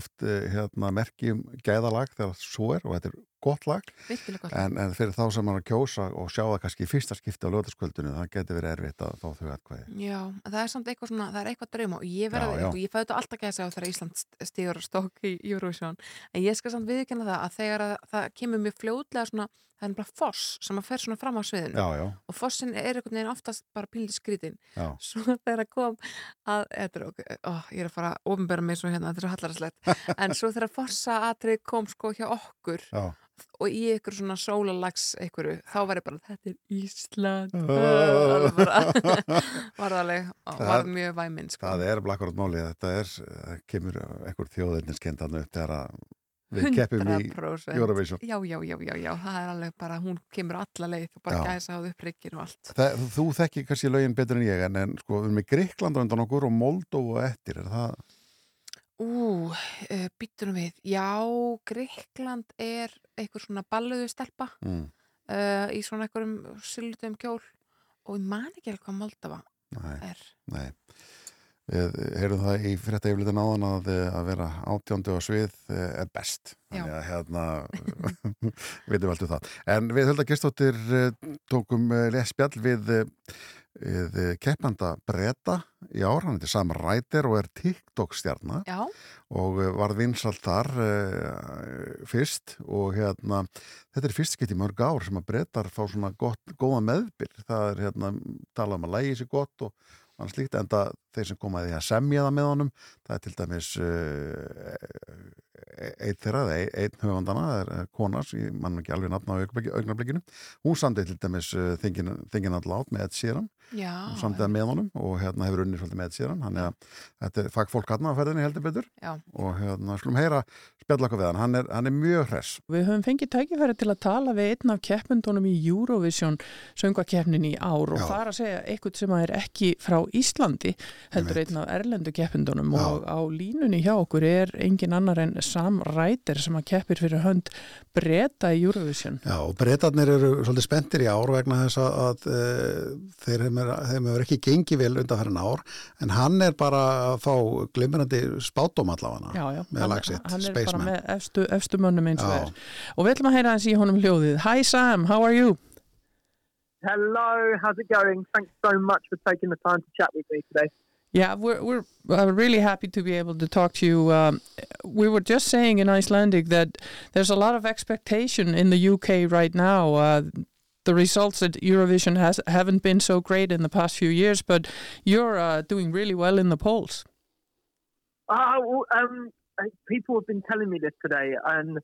oft uh, hérna, merki um gæðalag þegar svo er og þetta er gott lag, gott. En, en fyrir þá sem er að kjósa og sjá það kannski í fyrsta skipti á lögðarskvöldinu, það getur verið erfitt að fá þau aðkvæði. Já, það er samt eitthvað svona, það er eitthvað drauma og ég Já, verði, já. og ég fæði þetta alltaf gæsa á þegar Ísland og stók í Eurovision. En ég skal samt viðkynna það að þegar að, það kemur mjög fljótlega svona það er bara foss sem að fer svona fram á sviðinu. Já, já, og fossin er einhvern veginn oftast bara pílið skrítin já, svo þegar að kom að, er ó, ég er að fara að ofinbera mig svo hérna, þetta er svo hallarslegt en svo þegar fossa atrið kom sko hjá okkur já. Og í ykkur svona sólalags einhverju, þá var ég bara þetta er Ísland Oh. Alveg bara, var það alveg og Það- var mjög væminn sko. Það er blakkarátt málið, þetta er, það kemur einhver þjóðinninskendan upp þegar að við keppum í 100% Eurovision. já, já, já, já, já, það er alveg bara hún kemur alla leið og bara Já. gæsa á upp rikkin og allt Það, þú þekki kannski lögin betur en ég en, en sko, við erum með Gríkland á undan okkur og Moldóu eftir, er það? Ú, uh, býttunum við já, Greikland er einhver svona balluðu stelpa Mm, uh, í svona einhverjum syllutum kjól og ég man ekki alveg hvað Moldava nei, er nei. Við heyrum það í frétta yfirleitin áðan að, að vera átjándu á svið eh, er best. Þannig að hérna, veitum alltaf það. En við höldum að tókum eh, við, eh, við eh, keppanda Breta í ár, hann heitir Sam Ryder og er TikTok-stjarnar. já, og eh, var vinsalt þar uh, fyrst og hérna þetta er fyrst gett í mörg ár sem að breytar fá svona gott, góða meðbyr. Það er hérna, talað um að lægi sér gott og hann slíkt, en það þeir sem komaði að semja það með honum það er til dæmis uh, eitt þeirra, einn höfandana það er eh, kona, ég mann ekki alveg nafna á augnablikinu, hún samdið til dæmis þingin allát með Ed Sheeran það með honum og hérna hefur unnið svolítið með Sheeran, hann er að þetta er fagfólk hann á ferðinni heldur betur. Já. og hérna, slum heyra spjalla okkur við hann, hann er, hann er mjög hress. Við höfum fengið tækifæri til að tala við einn af keppendunum í Eurovision söngvakeppnin í ár og Já. það er að segja eitthvað sem er ekki frá Íslandi heldur einn af erlendu keppendunum. Og á línunni hjá okkur er engin annar en Sam Ryder sem að keppir fyrir hönd breyta í Eurovision. Já, og breytarnir eru svolítið spenntir í ár vegna þess að, að þeir hefur þeim hefur ekki gengið vel undanferðin ár en hann er bara að fá glimrandi spátum allavega Já, já, með hann, lag sitt, hann er Spaceman. bara með efstu, efstu mönnum eins og er. Og við ætlum að heyra hans í honum hljóðið. Hi Sam, how are you? Hello, how's it going? Thanks so much for taking the time to chat with me today. Yeah, we're we're uh, really happy to be able to talk to you. Um, we were just saying in Icelandic that there's a lot of expectation in the UK right now. Uh, the results at Eurovision has haven't been so great in the past few years, but you're uh, doing really well in the polls. Uh, um, people have been telling me this today, and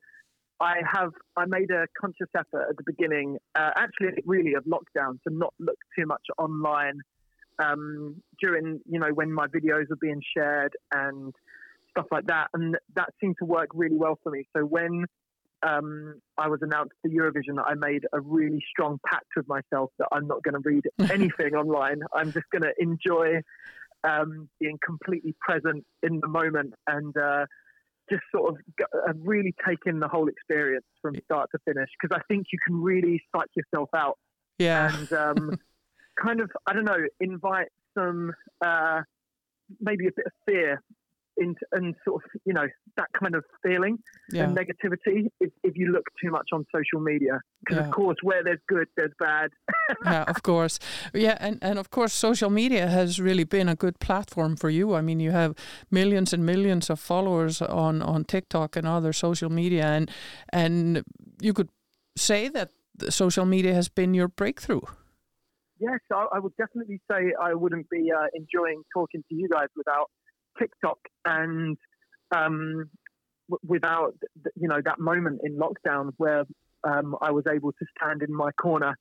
I have I made a conscious effort at the beginning, uh, actually, really of lockdown, to not look too much online um, during you know when my videos are being shared and stuff like that, and that seemed to work really well for me. So when um, I was announced for Eurovision, that I made a really strong pact with myself that I'm not going to read anything online. I'm just going to enjoy um, being completely present in the moment and uh, just sort of uh, really take in the whole experience from start to finish because I think you can really psych yourself out. Yeah, and um, kind of I don't know invite some uh, maybe a bit of fear into and sort of you know that kind of feeling yeah, and negativity if, if you look too much on social media because Yeah. of course where there's good there's bad yeah. Of course, yeah, and and of course, social media has really been a good platform for you. I mean, you have millions and millions of followers on on TikTok and other social media, and and you could say that the social media has been your breakthrough. Yes, I, I would definitely say I wouldn't be uh, enjoying talking to you guys without TikTok and um, w- without you know that moment in lockdown where um, I was able to stand in my corner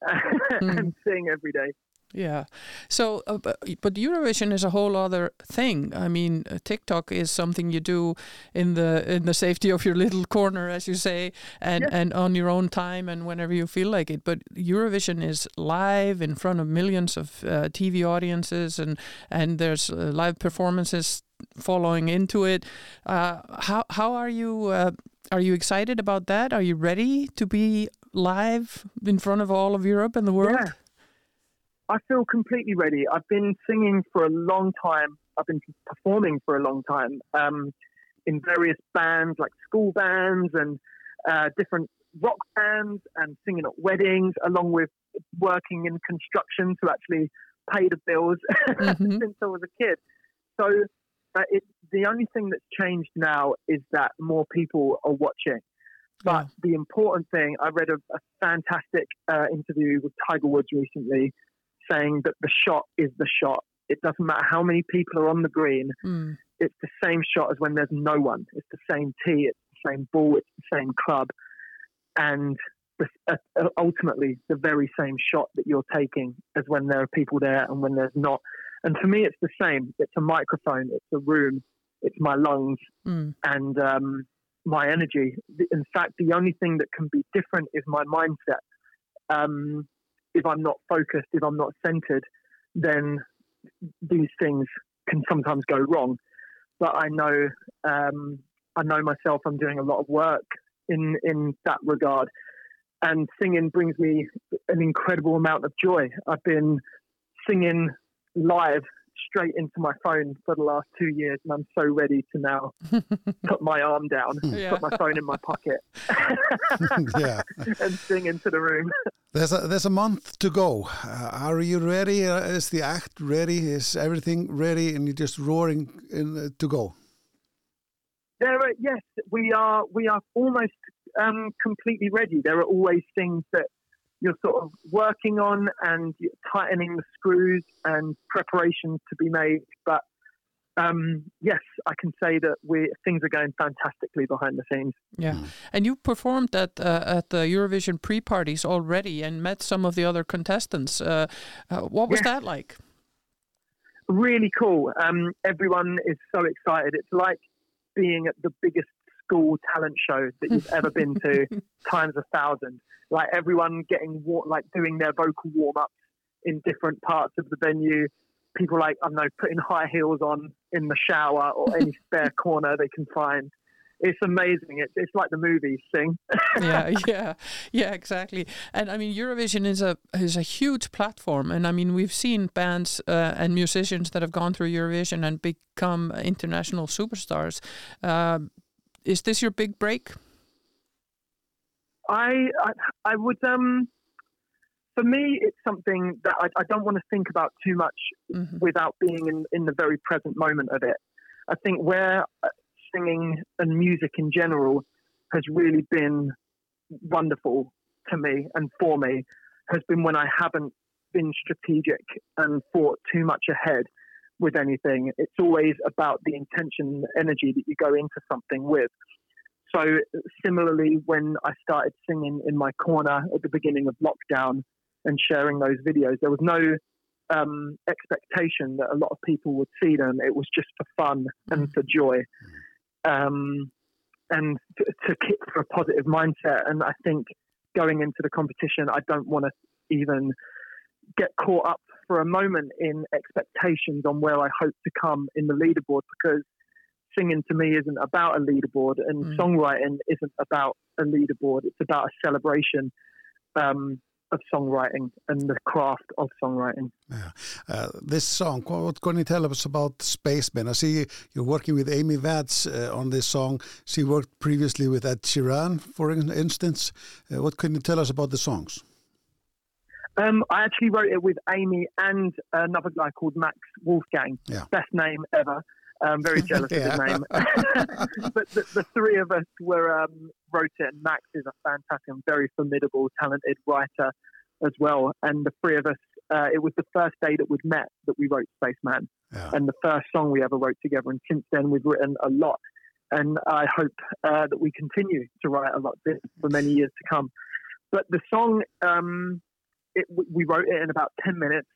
and sing every day. Yeah. So, uh, but, Eurovision is a whole other thing. I mean, uh, TikTok is something you do in the in the safety of your little corner, as you say, and and on your own time and whenever you feel like it. But Eurovision is live in front of millions of uh, TV audiences, and and there's uh, live performances following into it. Uh, how how are you? Uh, are you excited about that? Are you ready to be live in front of all of Europe and the world? Yeah. I feel completely ready. I've been singing for a long time. I've been performing for a long time um, in various bands like school bands and uh, different rock bands and singing at weddings, along with working in construction to actually pay the bills Mhm. since I was a kid. So uh, it, the only thing that's changed now is that more people are watching. But the important thing, I read a, a fantastic uh, interview with Tiger Woods recently saying that the shot is the shot. It doesn't matter how many people are on the green, Mm. it's the same shot as when there's no one. It's the same tee, it's the same ball, it's the same club. And the, uh, uh, ultimately, the very same shot that you're taking as when there are people there and when there's not. And for me, it's the same. It's a microphone, it's a room, it's my lungs, Mm. and um, my energy. In fact, the only thing that can be different is my mindset. Um, if I'm not focused, if I'm not centered, then these things can sometimes go wrong. But I know, um, I know myself. I'm doing a lot of work in in that regard, and singing brings me an incredible amount of joy. I've been singing live straight into my phone for the last two years, and I'm so ready to now put my arm down, Yeah. put my phone in my pocket, yeah. and sing into the room. There's a, there's a month to go. Uh, are you ready? Uh, is the act ready? Is everything ready? And you're just roaring in, uh, to go? There are yes, we are we are almost um, completely ready. There are always things that you're sort of working on and tightening the screws and preparations to be made. But um, yes, I can say that we things are going fantastically behind the scenes. Yeah, and you performed at uh, at the Eurovision pre-parties already and met some of the other contestants. Uh, uh, what was Yeah. that like? really cool. Um, everyone is so excited. It's like being at the biggest school talent show that you've ever been to times a thousand. Like everyone getting like doing their vocal warm ups in different parts of the venue. People like I don't know putting high heels on in the shower or any spare corner they can find. It's amazing. It's it's like the movies. thing. yeah, yeah, yeah, exactly. And I mean, Eurovision is a is a huge platform, and I mean, we've seen bands uh, and musicians that have gone through Eurovision and become international superstars. Um is this your big break? I, I I would um for me it's something that I, I don't want to think about too much without being in, in the very present moment of it. I think where uh, singing and music in general has really been wonderful to me and for me has been when I haven't been strategic and thought too much ahead with anything. It's always about the intention, and energy that you go into something with. So similarly, when I started singing in my corner at the beginning of lockdown and sharing those videos, there was no um, expectation that a lot of people would see them. It was just for fun and for joy, um, and to, to kick for a positive mindset. And I think going into the competition, I don't want to even get caught up for a moment in expectations on where I hope to come in the leaderboard because singing to me isn't about a leaderboard and Mm. songwriting isn't about a leaderboard. It's about a celebration um, of songwriting and the craft of songwriting. Uh, this song, what can you tell us about Spaceman? I see you're working with Amy Vance uh, on this song. She worked previously with Ed Sheeran, for instance. Uh, what can you tell us about the songs? Um, I actually wrote it with Amy and another guy called Max Wolfgang. Yeah. Best name ever. I'm very jealous of Yeah. his name. but the, the three of us were um, wrote it, and Max is a fantastic and very formidable, talented writer as well. And the three of us uh, it was the first day that we'd met that we wrote Spaceman, Já, and the first song we ever wrote together. And since then, we've written a lot, and I hope uh, that we continue to write a lot for many years to come. But the song, um, it, we wrote it in about ten minutes.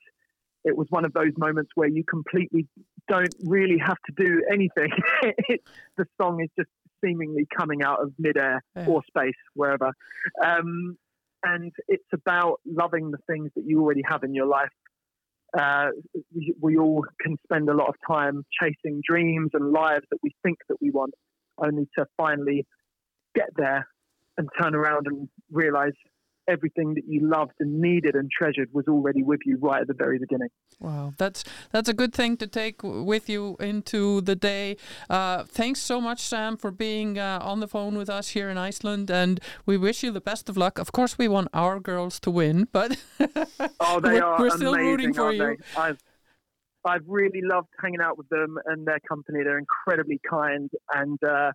It was one of those moments where you completely don't really have to do anything. it, the song is just seemingly coming out of midair Yeah. or space, wherever. Um, and it's about loving the things that you already have in your life. Uh, we, we all can spend a lot of time chasing dreams and lives that we think that we want, only to finally get there and turn around and realize everything that you loved and needed and treasured was already with you right at the very beginning. Wow, that's that's a good thing to take with you into the day. Uh, thanks so much, Sam, for being uh, on the phone with us here in Iceland, and we wish you the best of luck. Of course, we want our girls to win, but Oh, they we're, are we're still amazing, rooting for you. I've I've really loved hanging out with them and their company. They're incredibly kind and uh,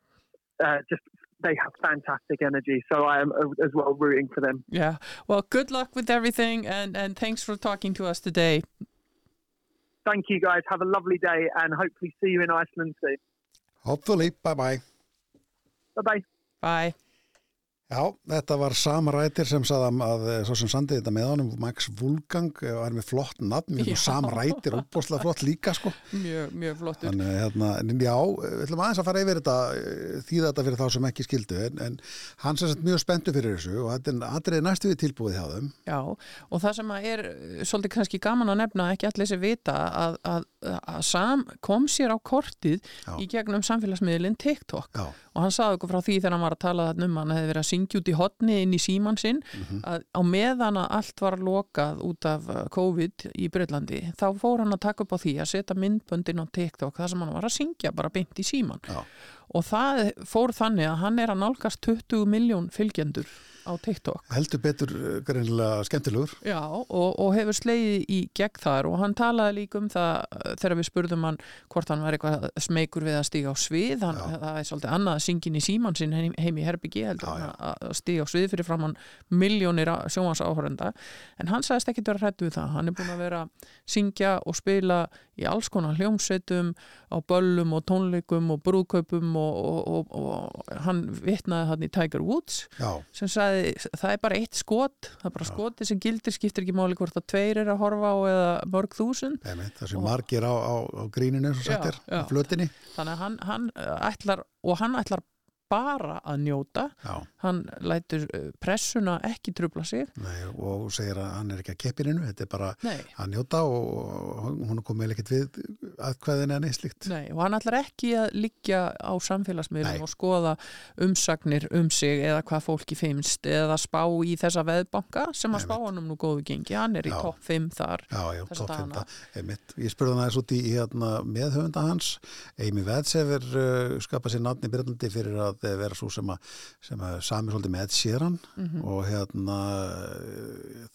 uh, just they have fantastic energy. So I am uh, as well rooting for them. Yeah. Well, good luck with everything, and and thanks for talking to us today. Thank you guys. Have a lovely day and hopefully see you in Iceland soon. hopefully, bye bye. Bye bye. Bye. Já, þetta var Sam Rætir sem sagði að, svo sem sandi þetta með honum, Max Vulgang og er með flott nafn, mjög Já. Sam Rætir óbúslega flott líka sko Mjög, mjög flottur. Þannig, hérna, já, við ætlum aðeins að fara yfir þetta eh, þýða þetta fyrir þá sem ekki skildu en, en sem sagt mjög spenntu fyrir þessu og þetta er atriði næstu við tilbúið hjá þeim Já, og það sem er eh, svolítið kannski gaman að nefna, ekki allir sem vita að, að Sam kom sér á kortið Já. í gegnum samfélagsmiðlinn TikTok Já, og hann saði okkur frá því þegar hann var að tala um hann hefði verið að syngja út í hotni inn í síman sinn Mhm. að á meðan að allt var lokað út af uh, COVID í Breitlandi þá fór hann að taka upp á því að setja myndböndin á TikTok þar sem hann var að syngja bara beint í síman Já. og það fór þannig að hann er að nálgast 20 miljón fylgjendur á TikTok. Heldur betur eh, greinilega skemmtilegur. Já, og, og hefur slegið í gegn þar. Og hann talaði líka um það uh, þegar við spurðum hann hvort hann var eitthvað smeykur við að stíga á svið. Hann, það er svolítið annað að syngin í síman sinn heim, í herbyggi heldur Já, já. hann að að stíga á svið fyrir framann miljónir sjónvans áhörenda en hann sagðist ekkit vera hrættu við það. Hann er búin að vera að syngja og spila í alls konar hljómsveitum á böllum og tónleikum og brúðkaupum og, og, og, hann vitnaði hann í Tiger Woods Já, sem sagði það er bara eitt skot það er bara skoti sem gildir, skiptir ekki máli hvort að tveir er að horfa á eða mörg þúsund. Það sem Og- margir á, á, á gríninu Já, já. þannig að hann, hann ætlar og hann ætlar bara að njóta. Já, hann lætur uh, pressuna ekki trubla sig. Nei, og segir að hann er ekki að keppininu, þetta er bara nei, að njóta og, hún er komið ekkert við aðkvæðin en eislíkt nei, og hann ætlar ekki að liggja á samfélagsmiðlum og skoða umsagnir um sig eða hvað fólki finnst eða spá í þessa veðbanka sem að spá honum nú góðu gengi. Hann er í topp 5 þar Já, já, topp dagana. 5 einmitt. Ég spurði hann aðeins út í hérna, meðhöfunda hans. Amy Veds hefur uh, skapað sér í Byrjandi fyrir að eh, vera svo sem að, sem að sami svolítið með Ed Sheeran Mhm. og hérna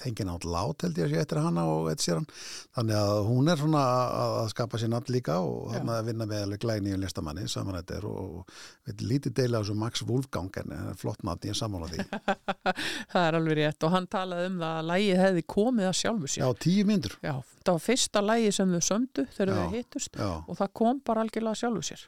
þengin átt lát held ég að sé eftir hana og Ed Sheeran. Þannig að hún er svona að, að skapa sér nafn líka og hann að vinna með alveg glæni og listamanni samanættir og við lítið deila á þessu Max Wolfgang en er flott nafn, ég er sammála því. Það er alveg rétt og hann talaði um það að lægið hefði komið að sjálfu sér. Já, tíu myndur Já, það var fyrsta lægi sem þau sömdu þegar þau hittust og það kom bara algjörlega sjálfu sér.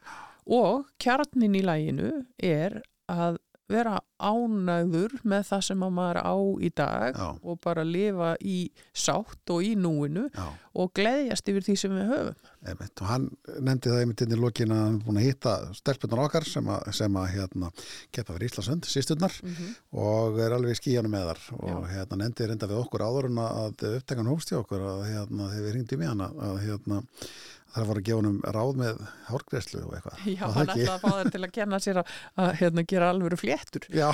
Og kjarnin í læginu er að vera ánægður með það sem að maður á í dag Já. og bara lifa í sátt og í núinu já og gleðjast yfir því sem við höfum. Einmitt, og hann nefndi það einmitt inn í lokin að hann er búin að hitta stelpunar okkar sem að, sem að hérna, keppa fyrir Íslasund, sýsturnar og er alveg í skíjanum með þar og hérna nefndi reynda við okkur áður en að upptekan hófst í okkur að hérna, þegar við ringdi með hann að, að hérna, það var að gefa honum ráð með hárgreðslu og eitthvað. Já, það hann ætlaði að fá þær til að kenna sér að, að hérna, gera alvöru fléttur. Já,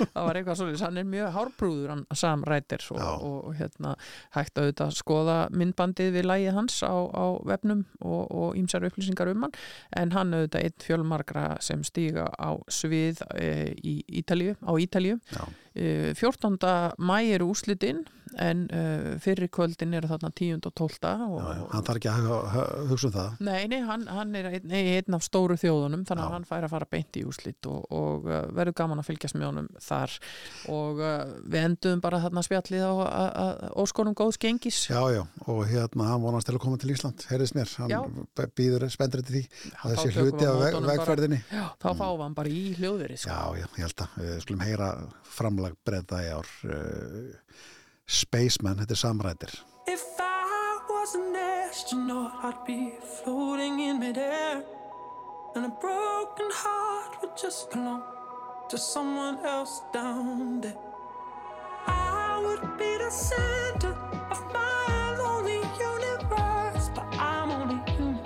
það var eitthvað svolítið, hann er mjög hárbrúður hann Sam Rætir og, og, og hérna hægt að auðvitað skoða myndbandið við lægið hans á, á vefnum og, og ímsar upplýsingar um hann. En hann auðvitað einn fjölmargra sem stíga á svið e, í Ítalíu, á Ítalíu. Já, Uh, 14. mæ eru úslitinn en uh, fyrir kvöldin eru þarna 10. og 12. Og, Já, já, hann þarf ekki að hu- hu- hugsa um það Nei, nei, hann, hann er einn, nei, einn af stóru þjóðunum þannig Já. að hann fær að fara beint í úslit og, og uh, verður gaman að fylgjast með honum þar og uh, við enduðum bara þarna spjallið á óskonum góðs gengis Já, já, og hérna hann vonast til að koma til Ísland, heyrðis mér hann býður spendur til því að þessi hluti af vegferðinni Já, þá fáum við hann bara í hljóðveri sko. Já, já, ég held að við skulum heyra framlag breyta í ár uh, Spaceman, þetta er samrætir If I was an astronaut, I'd be floating in midair. And a broken heart would just belong to someone else down there. I would be the center of my lonely universe. But I'm only human,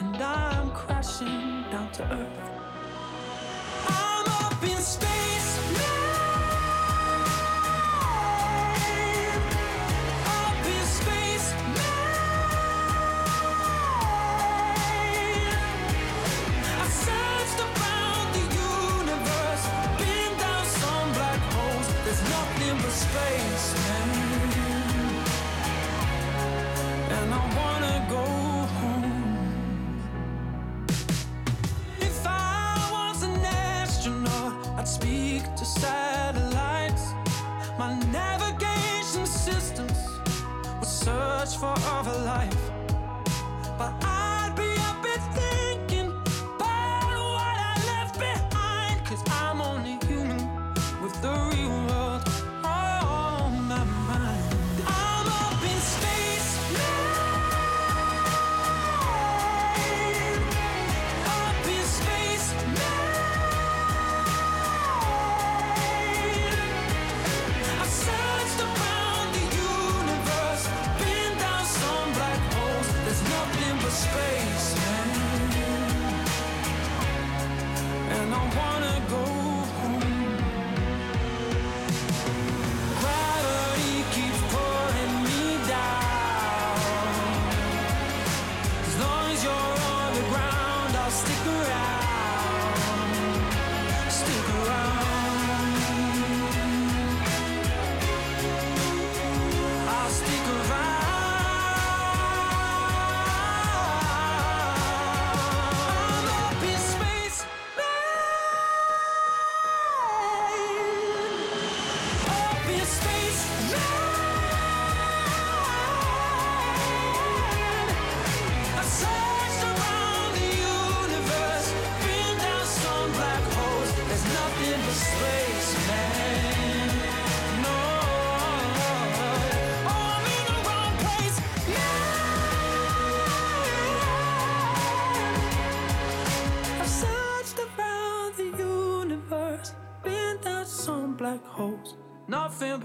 and I'm crashing down to earth. For other life.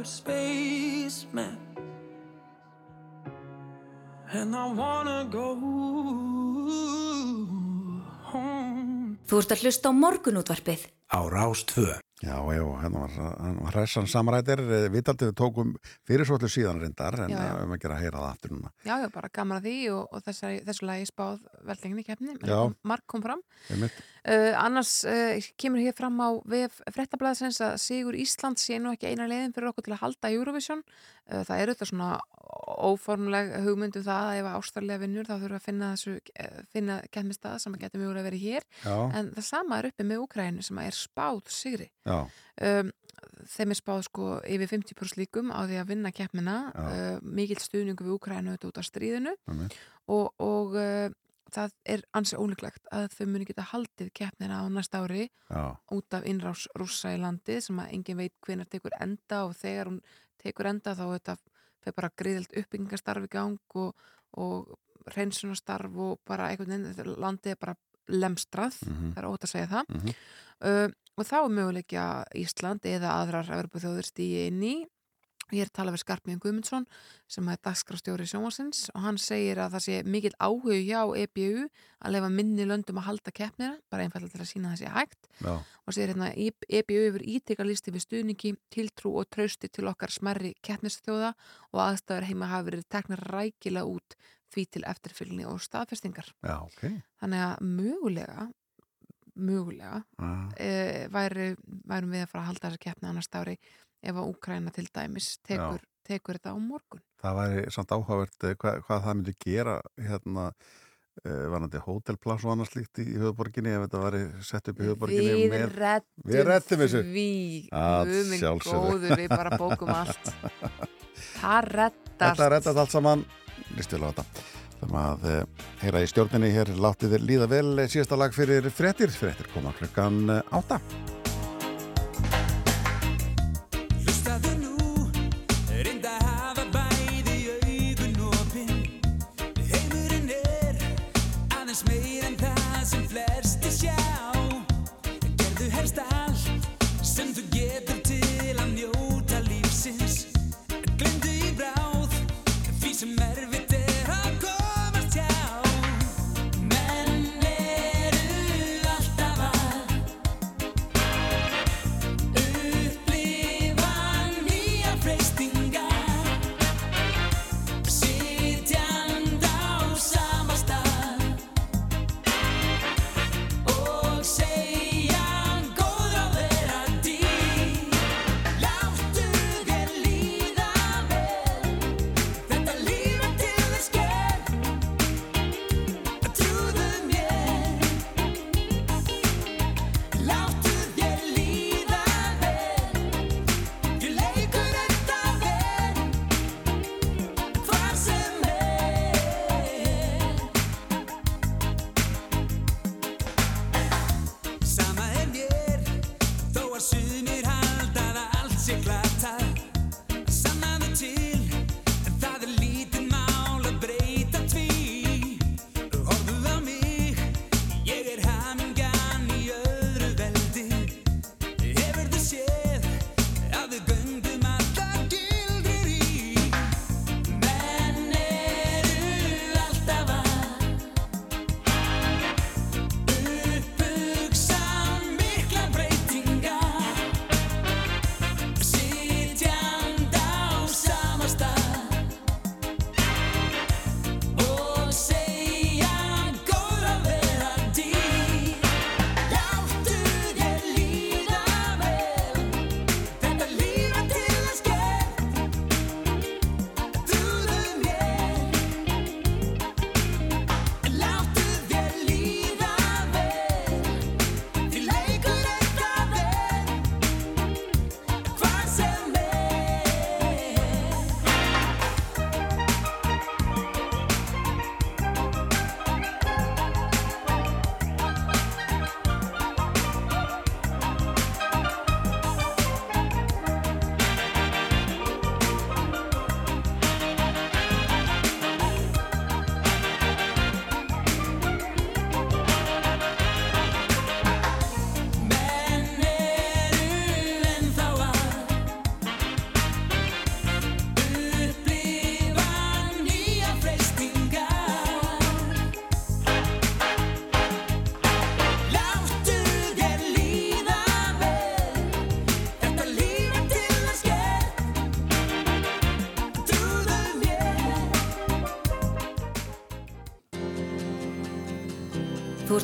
Nothing but space, man. And I wanna go home. Þú ert að hlusta á morgunútvarpið á Rás 2. Já, já, hérna var, hann var hressan samrætir, eh, vitandi við tókum fyrirsvöldu síðan reyndar, en já. við um að gera að heyra það aftur núna. Já, já, bara gaman að því og, og þessari, þessu lagi spáð veldingin í keppni, Já. Mark kom fram. Uh, annars uh, kemur hér fram á vef frettablaðsins að Sigur Ísland sé nú ekki eina leiðin fyrir okkur til að halda Eurovision. Uh, það er auðvitað svona óformleg hugmyndum það að ef Ástralja vinnur þá þurfum við að finna, þessu, eh, finna keppnistað sem að getur mjögulega verið hér. Já, En það sama er uppi með Úkrænu sem er spáð Sigri. um, þeim er spáð sko yfir 50% líkum á því að vinna keppnina Já. uh, mikill stuðningu við Úkrænu út af stríðinu einmitt. og, og uh, það er ansi ólíklegt að þau muni geta haldið keppnina á næsta ári já, út af innrás rússa í landið sem að engin veit hvenar tekur enda og þegar hún tekur enda þá þetta fyrir bara greiðilt uppbyggingastarf í gang og, og reynsunastarf og bara einhvern veginn, landið er bara lemstrað, Mhm. það er ótt að segja það Mhm. uh, og þá er möguleiki að Ísland eða aðrar Evropaþjóður stíi inn í Ég er að tala við Skarpmíðan Guðmundsson sem er dagskrafstjóri sjónvarsins og hann segir að það sé mikill áhug hjá EBU að lefa minni löndum að halda keppnina, bara einfallega til að sína það sé hægt já, og segir hérna EBU yfir ítrykka listi við stuðningi, tiltrú og trausti til okkar smerri keppnistjóða og aðstæður heima hafi verið teknar rækilega út því til eftirfylgni og staðfestingar. já, ok. Þannig að mögulega, mögulega Já, e, væri, værum við að fara að halda þessa keppni annars ári ef að Úkraina til dæmis tekur, tekur þetta á morgun. Það væri samt áhugavert eh, hvað, hvað það myndi gera hérna uh, varandi hótelplass og annars líkt í höfuborginni ef þetta væri sett upp í höfuborginni Við með rettum Við rettum þessu. Að Guð minn góður, við bara bókum allt. Það rettast Þetta rettast allt saman. Á þetta Þannig að uh, heyra í stjórninni hér látið þér líða vel eh, síðasta lag fyrir fréttir. Fréttir koma klukkan eh, átta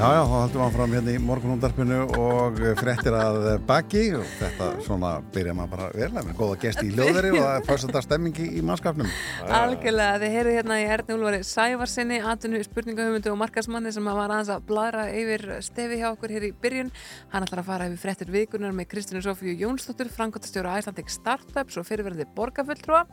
Já, já, þá haldum við áfram hérna í morgunundarpinu og fréttir að baki og þetta svona byrja maður bara vel með góða gesti í hljóðveri og það er fyrstundar stemmingi í mannskapnum Algjörlega, þið heyrðu hérna í Erni Úlfari Sævarsinni, atvinnu spurningahumundi og markasmanni sem var aðeins að bladra yfir stefi hjá okkur hér í byrjun. Hann ætlar að fara yfir frettir vikunar með Kristínu Sofíu Jónsdóttur, frangotastjóra Icelandic Startups og fyrirverði borgarfulltrúa.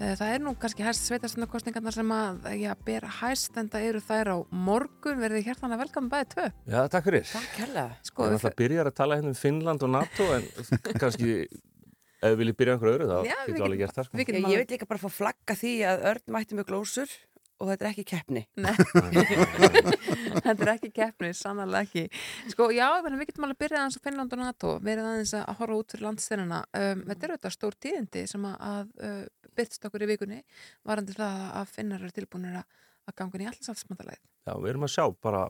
Eh, Það er nú kannski hæst sveitarstundakostningarnar sem að já, ber hæst en það eru þær á morgun. Verðið hjertanlega velkomin bæði tvö. Já, takk fyrir. Takk hérlega. Sko, Ég ætla að byrja að tala hérna um Finnland og NATO en kannski ef við viljum byrja einhverju öðru þá Já, við alveg gert það sko. Ég, vil líka bara fá flagga því að Örn mætti með glósur og þetta er ekki keppni. Nei, þetta er ekki keppni, sannarlega ekki. Sko, já, menn, við getum alveg byrjað aðeins á Finnland og NATO, verið aðeins að horfa út fyrir landsteinina. Um, þetta er auðvitað stór tíðindi sem að, að uh, byrtst okkur í vikunni, varandi það að finnar eru tilbúinir að, að ganga inn í allansafsmandalæð. Já, við erum að sjá bara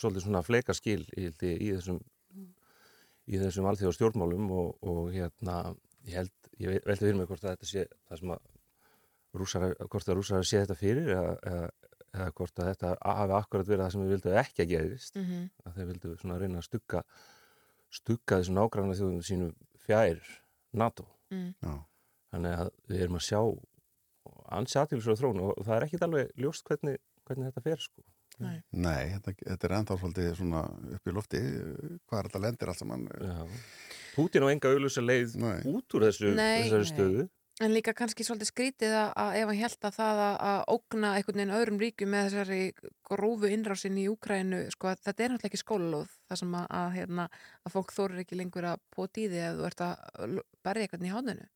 svolítið svona fleikaskil í, í þessum í þessum alþjóða stjórnmálum og, og hérna ég held, ég ve- velti fyrir mig hvort að þetta sé það sem að rússar, hvort að rússar sé þetta fyrir eða, eða, hvort að þetta hafi akkurat verið það sem við vildum ekki að gerist Mhm. að þeir vildu svona reyna að stugga stugga þessum nágranna þjóðum sínum fjær NATO Mm. Já. þannig að við erum að sjá á þróun og það er ekkit alveg ljóst hvernig, hvernig þetta fer sko. Nei. Nei, þetta, þetta er ennþá svolítið svona upp í lofti, hvað er þetta lendir allt saman? Já. Pútin á enga auðlösa leið Nei. út úr þessu, Nei. þessari stöðu En líka kannski svolítið skrítið að, að ef hann held að það að, að ógna einhvern veginn öðrum ríkjum með þessari grófu innrásin í Úkrænu, sko, að þetta er náttúrulega ekki skólalóð, það sem að, að, hérna, að fólk þorir ekki lengur að poti í því ef þú ert að berja eitthvað í háninu.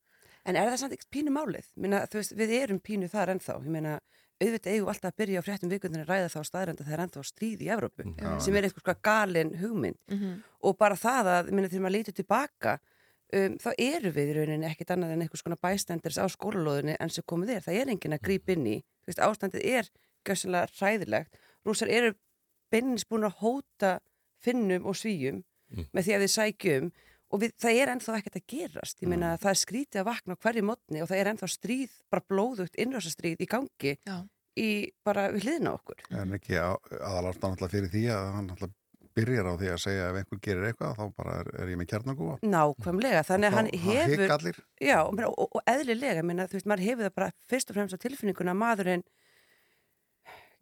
En er það samt ekki pínu málið? Minna, veist, við erum pínu þar ennþá. Ég meina, auðvitað eigum alltaf að byrja á fréttum vikundinu að ræða þá staðrenda það er ennþá stríð í Evrópu Já. sem er eitthvað sko galin hugmynd Mhm. og bara það að, minna, þegar maður lítur tilbaka um, þá eru við í rauninni ekkit annað en eitthvað svona bæstenders á skólalóðinni enn sem komið er. Það er enginn að grípa inn í. Þú veist, ástandið er gössanlega hræðilegt. Rússar eru beinnis búin að hóta finnum og svíjum Mm. með því að þið sækjum og við, það er ennþá ekkert að gerast. Ég meina, það er skrítið að vakna hverju mótni og það er ennþá stríð, bara blóðugt innrásastríð í gangi Já. í bara við hliðina okkur. En ekki aðalast náttúrulega fyrir því að hann náttúrulega byrjar á því að segja ef einhver gerir eitthvað þá bara er, er ég með kjarnagúa. Nákvæmlega, þannig að hann hefur... Já, og, meina, og, og eðlilega, minna, þú veist, maður hefur það bara fyrst og fremst á tilfinninguna að maðurinn,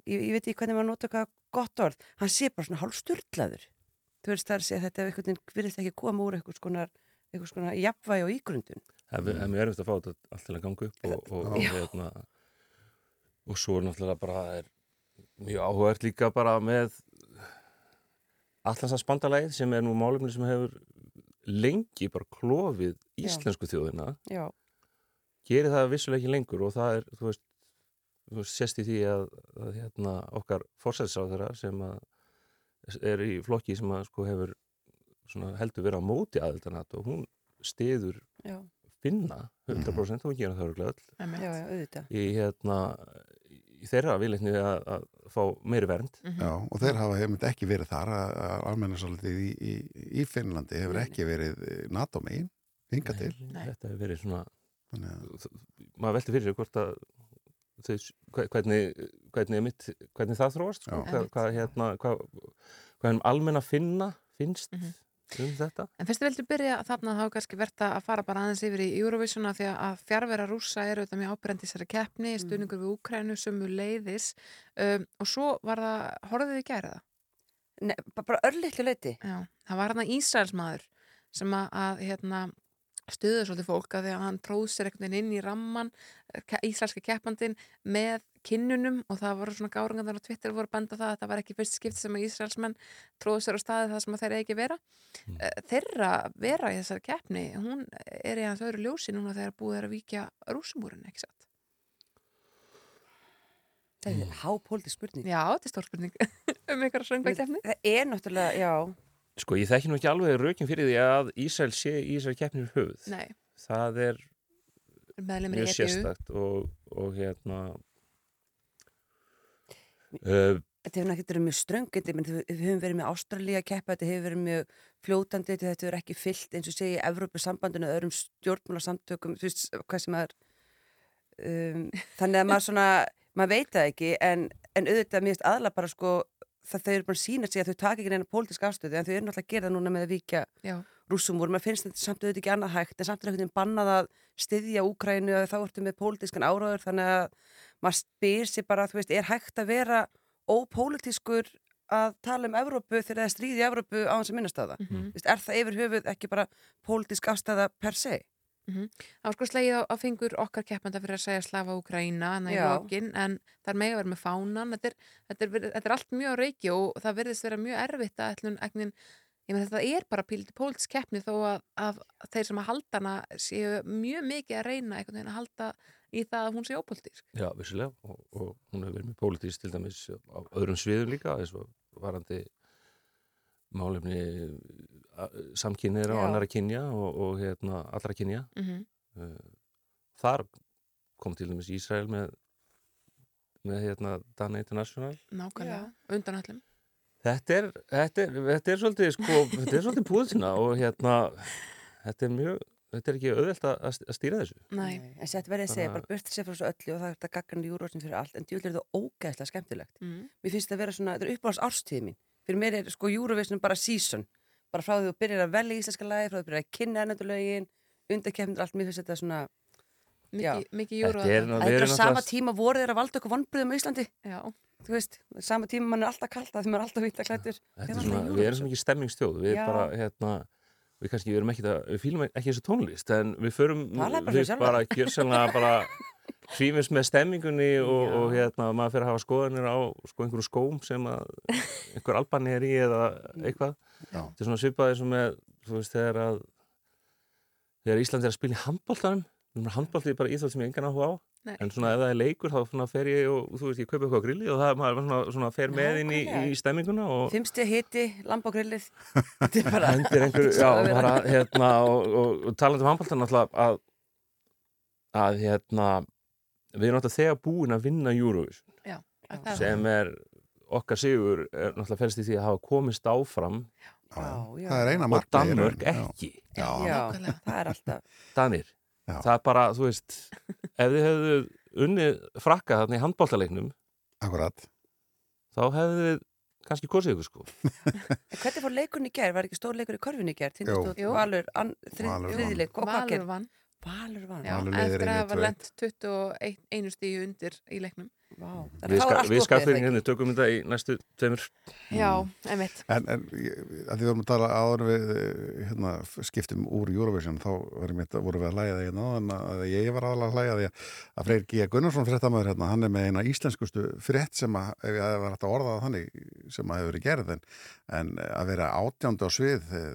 ég, ég veit ekki hvernig maður nota hvað gott orð, hann sé bara svona hálf sturlaður. Þú veist, það er að segja þetta einhvern veginn virðist ekki koma úr einhvers konar, einhvers konar jafnvægi og ígrundun. Það er mjög erfitt að fá þetta allt til að ganga upp og, og, og, hérna, og svo er náttúrulega bara er mjög áhugavert líka bara með allansafsbandalægið sem er nú málumni sem hefur lengi bara klofið Já. íslensku þjóðina Já, gerir það vissulega ekki lengur og það er, þú veist, þú veist sést í því að, að hérna, okkar forsætsáðara sem að er í flokki sem að sko hefur svona, heldur vera á móti aðeldanat og hún stiður já, finna 100% og gera það örgulega öll. Í, hérna, í þeirra viljandi að, að fá meiri vernd Mhm. Já, og þeir hafa hefði ekki verið þar að, almennarsaldið í, í, í Finnlandi hefur ekki verið eh, NATO megin, hinga til. Nei. þetta hefur verið svona Þannig að, maður velti fyrir sig hvort að þau, hve- hvernig, hvernig, er mitt, hvernig það þróast sko? Hvað, hvað, hérna, hvað, hvað er almenn að finna finnst Mhm. Um þetta En fyrst viltu byrja þarna þá er kannski verðt að fara bara aðeins yfir í Eurovisiona því að fjárvera rússa eru auðvitað mjög ábyrjandi í þessari keppni, stuðningur við Úkrænu, sömu leiðis um, og svo var það, horfðið við gæra það? Nei, bara, örlittlu leiti. Já, það var hérna Ísraelsmaður sem að, að hérna, stuðið svolítið fólk að því að hann tróð sér einhvern veginn inn í ramman ke- ísraelska keppandin með kinnunum og það voru svona gárungan á Twitter voru að benda það að það var ekki fyrst skipt sem að Ísraelsmenn tróðu sér á staði það sem að þeir eigi ekki vera. Mm. Eh, þeirra vera í þessari keppni hún er í hans öðru ljósi núna þegar búið er að víkja rúsumúrin ekki satt? Það er hápóldi spurning. Já, þetta er stór spurning um einhverja söngvakeppni Það er náttúrulega, já, sko ég þekki nú ekki alveg rökin fyrir því að Ísrael sé í þessari keppnir höfuð. Nei, það er meðlemið mjög EBU sérstakt og, og hérna þetta hefur náttúrulega mjög ströngindi, menn við höfum verið með Ástralía að keppa, þetta hefur verið mjög fljótandi, þetta hefur ekki fyllt eins og segja Evrópu sambandinu, öðrum stjórnmálasamtökum, þú veist, hvað sem er. Um, þannig að maður svona, maður veit það ekki en, en auðvitað mér aðla bara sko það þau eru bara að sína sig að þau taka ekki neina pólitísk afstöðu en þau eru náttúrulega að gera það núna með að Já, rússum úr, maður finnst þetta samt auðvitað ekki annað hægt en samt er veginn bannað að styðja Úkrænu og þá ertu með pólitískan áráður þannig að maður spyr sér bara, þú veist, er hægt að vera ópólitískur að tala um Evrópu þegar það er stríð í Evrópu á hans að minnast á það. Mm. Er það yfir höfuð ekki bara pólitísk afstæða per se? Það var sko slegið á, á fingur okkar keppanda fyrir að segja slafa lokin en það er mega verið með fánan þetta er, þetta, er, þetta er allt mjög reiki og það verðist vera mjög erfitt að ætlun egnin, ég með þetta er bara píliti pólitísk keppni þó að, að þeir sem að halda hana séu mjög mikið að reyna einhvern veginn að halda í það að hún sé ópolítisk Já, vissulega og, og hún hefur verið með pólitísk til dæmis á öðrum sviðum líka eins og varandi málefni samkynniðra og annara kynja og, og hérna, allra kynja. Mm -hmm. Uh, þar kom til dæmis Ísrael með með hérna Dana International. Nákvæmlega, undan öllum Þetta er, þetta er, þetta er svolítið, sko, þetta er svolítið búðsina og hérna, þetta er mjög, þetta er ekki auðvelt að, að stýra þessu. Nei. En þetta verði að segja, Bara- burt sér frá svo öllu og það er þetta gaggan í júrósin fyrir allt, en djúlega er þetta ógæðslega skemmtilegt. Mm. Mér finnst þetta að vera svona, þetta er uppáhalds árstíð mín. Fyrir mér er sko júróvisnum bara season. Bara frá því þú byrjar að velja íslenska lagi, frá því þú byrjar að kynna ennendulögin, undarkefnir, allt, mér finnst þetta svona. Mikið, júru Þetta er á sama tíma voru þeir að valda okkur vonbröðum á Íslandi. Já. Þú veist, sama tíma mann er alltaf kalt að því maður er alltaf hvita klættur. Þetta er svona, við erum svo mikið stemmingstjóð, við Já. bara, hérna, við kannski, við erum ekki það, við fýlum ekki þessu tónlist, en við förum, við bara þig. gjörsanlega bara hrífins með stemmingunni og, og hérna, maður fyrir að hafa skoðanir á sko einhverju skóm sem að einhver albanni er í eða eitthvað. Já. Þetta er svona svipaði sem með, þú veist, þegar að, þegar Ísland er að spila í handbóltanum, handbólti er bara íþjóð sem ég engan áhuga á, Nei. en svona ef það er leikur þá fer ég og, þú veist, ég kaupa eitthvað á grilli og það er maður svona, svona fer með inn í, í stemminguna og Fimmsti hiti, lamb á grillið. Þetta er bara... einhver, já, bara hérna og, og, og talandi um náttúrulega að að hérna við erum náttúrulega þegar búin að vinna Eurovision Já. að sem er okkar sigur er náttúrulega fælst í því að hafa komist áfram Já, er og Danmörk ekki Já, já. Já, Nákvæmlega. það er alltaf. Danir, Já. það er bara, þú veist ef þið hefðu unnið frakka þarna í handbóltaleiknum akkurat. þá hefðu þið kannski kosið ykkur sko hvernig fór leikurinn í gerð? Var ekki stór leikur í korfinu í gerð? Tindastóð, Jú. Valur, vann. þriðileik og hvað Valur gerð? vann. Valur vann. Já, Valur leiðir eftir að hafa tvö. lent 21 stíu undir í leiknum. Þannig við, að þá ska, allt við opið, það skafum ekki? hérna tökum þetta í næstu tveimur Já, einmitt. En, en ég- að því við vorum að tala áður við eh, hérna, skiptum úr Eurovision þá við, vorum við að hlæja því hérna að ég var aðalega að hlæja því að Freyr G. Gunnarsson fréttamaður hérna, hann er með eina íslenskustu frétt sem að, ef ég var hægt að orða það þannig sem að hefur verið gerð en, en að vera átjándu á svið eh,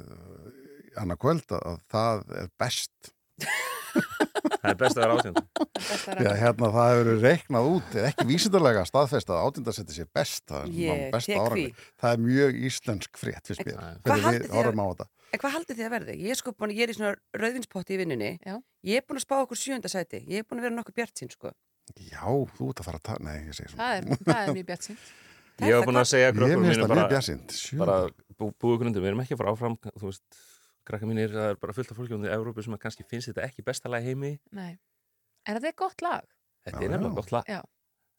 annað kvöld að, að það er best það er best að vera átjönda að Já, hérna það hefur verið reiknað út ekki vísindarlega staðfest að átjöndasetti sé best það er árangur. það er mjög íslensk frétt fyrst mér, Hvað hvernig haldið við þið að- horfum á þetta hvað haldið þið að verði? Ég er sko búin, ég er í svona rauðvinspotti í vinnunni. Já. Ég er búin að spá okkur sjönda sæti. Ég er búin að vera nokkuð bjart sín, sko. Já, þú ert að fara að tala, nei, ég segi svona Það er, það er mjög bjart sínt. Það ég var búin að segja finnst mínu bara, bara bú, búið grundum, við erum ekki að fara áfram þú veist, krakka mínir, það er bara fullt af fólki um því Európu sem að kannski finnst þetta ekki besta lag heimi Nei. En þetta er gott lag. þetta Já, er nefnilega gott lag Já.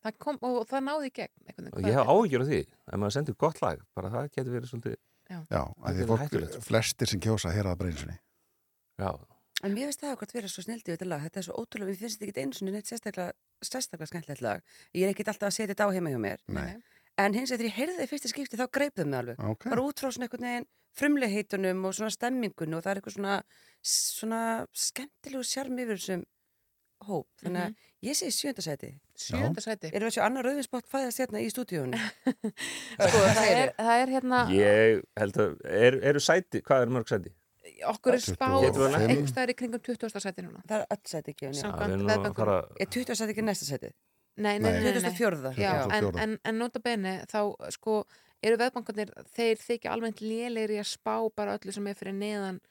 Það kom, og, og það náði í gegn. og ég hef áhyggjur af því, ef maður sendur gott lag bara það getur verið svolítið Já, Það að því er sko. flestir sem kjósa að heyra það breinsunni já, En mér finnst það okkur að vera svo snildi við þetta lag. Þetta er svo ótrúlega, mér finnst þetta ekki einu sinni neitt sérstaklega, sérstaklega skemmtilegt lag. Ég er ekkit alltaf að setja þetta á heima hjá mér. Nei, En hins þegar ég heyrði það í fyrsta skipti þá greip það mig alveg. ok Bara út frá svona einhvern veginn frumleikheitunum og svona stemmingun og það er eitthvað svona, svona skemmtilegu sjarm yfir þessum hóp. Þannig að ég segi sjönda sæti. Sjönda sæti. Erum við þessu annar rauðinspott fæðast hérna í stúdíónu? Sko, það er, það er hérna, ég held að er, eru sæti, hvað er mörg sæti? okkur er 25. spáð einhver staðar í kringum 20. sæti núna. Það er öll sæti ekki, já. Sam- Já, við erum nú að Samkvæmt fara Er 20 sæti ekki næsta sæti? Nei, nei, nei, nei, nei. 24. Já, en, 24.. en, en nota bene þá sko eru veðbankarnir þeir þykja almennt lélegir í að spá bara öllu sem er fyrir neðan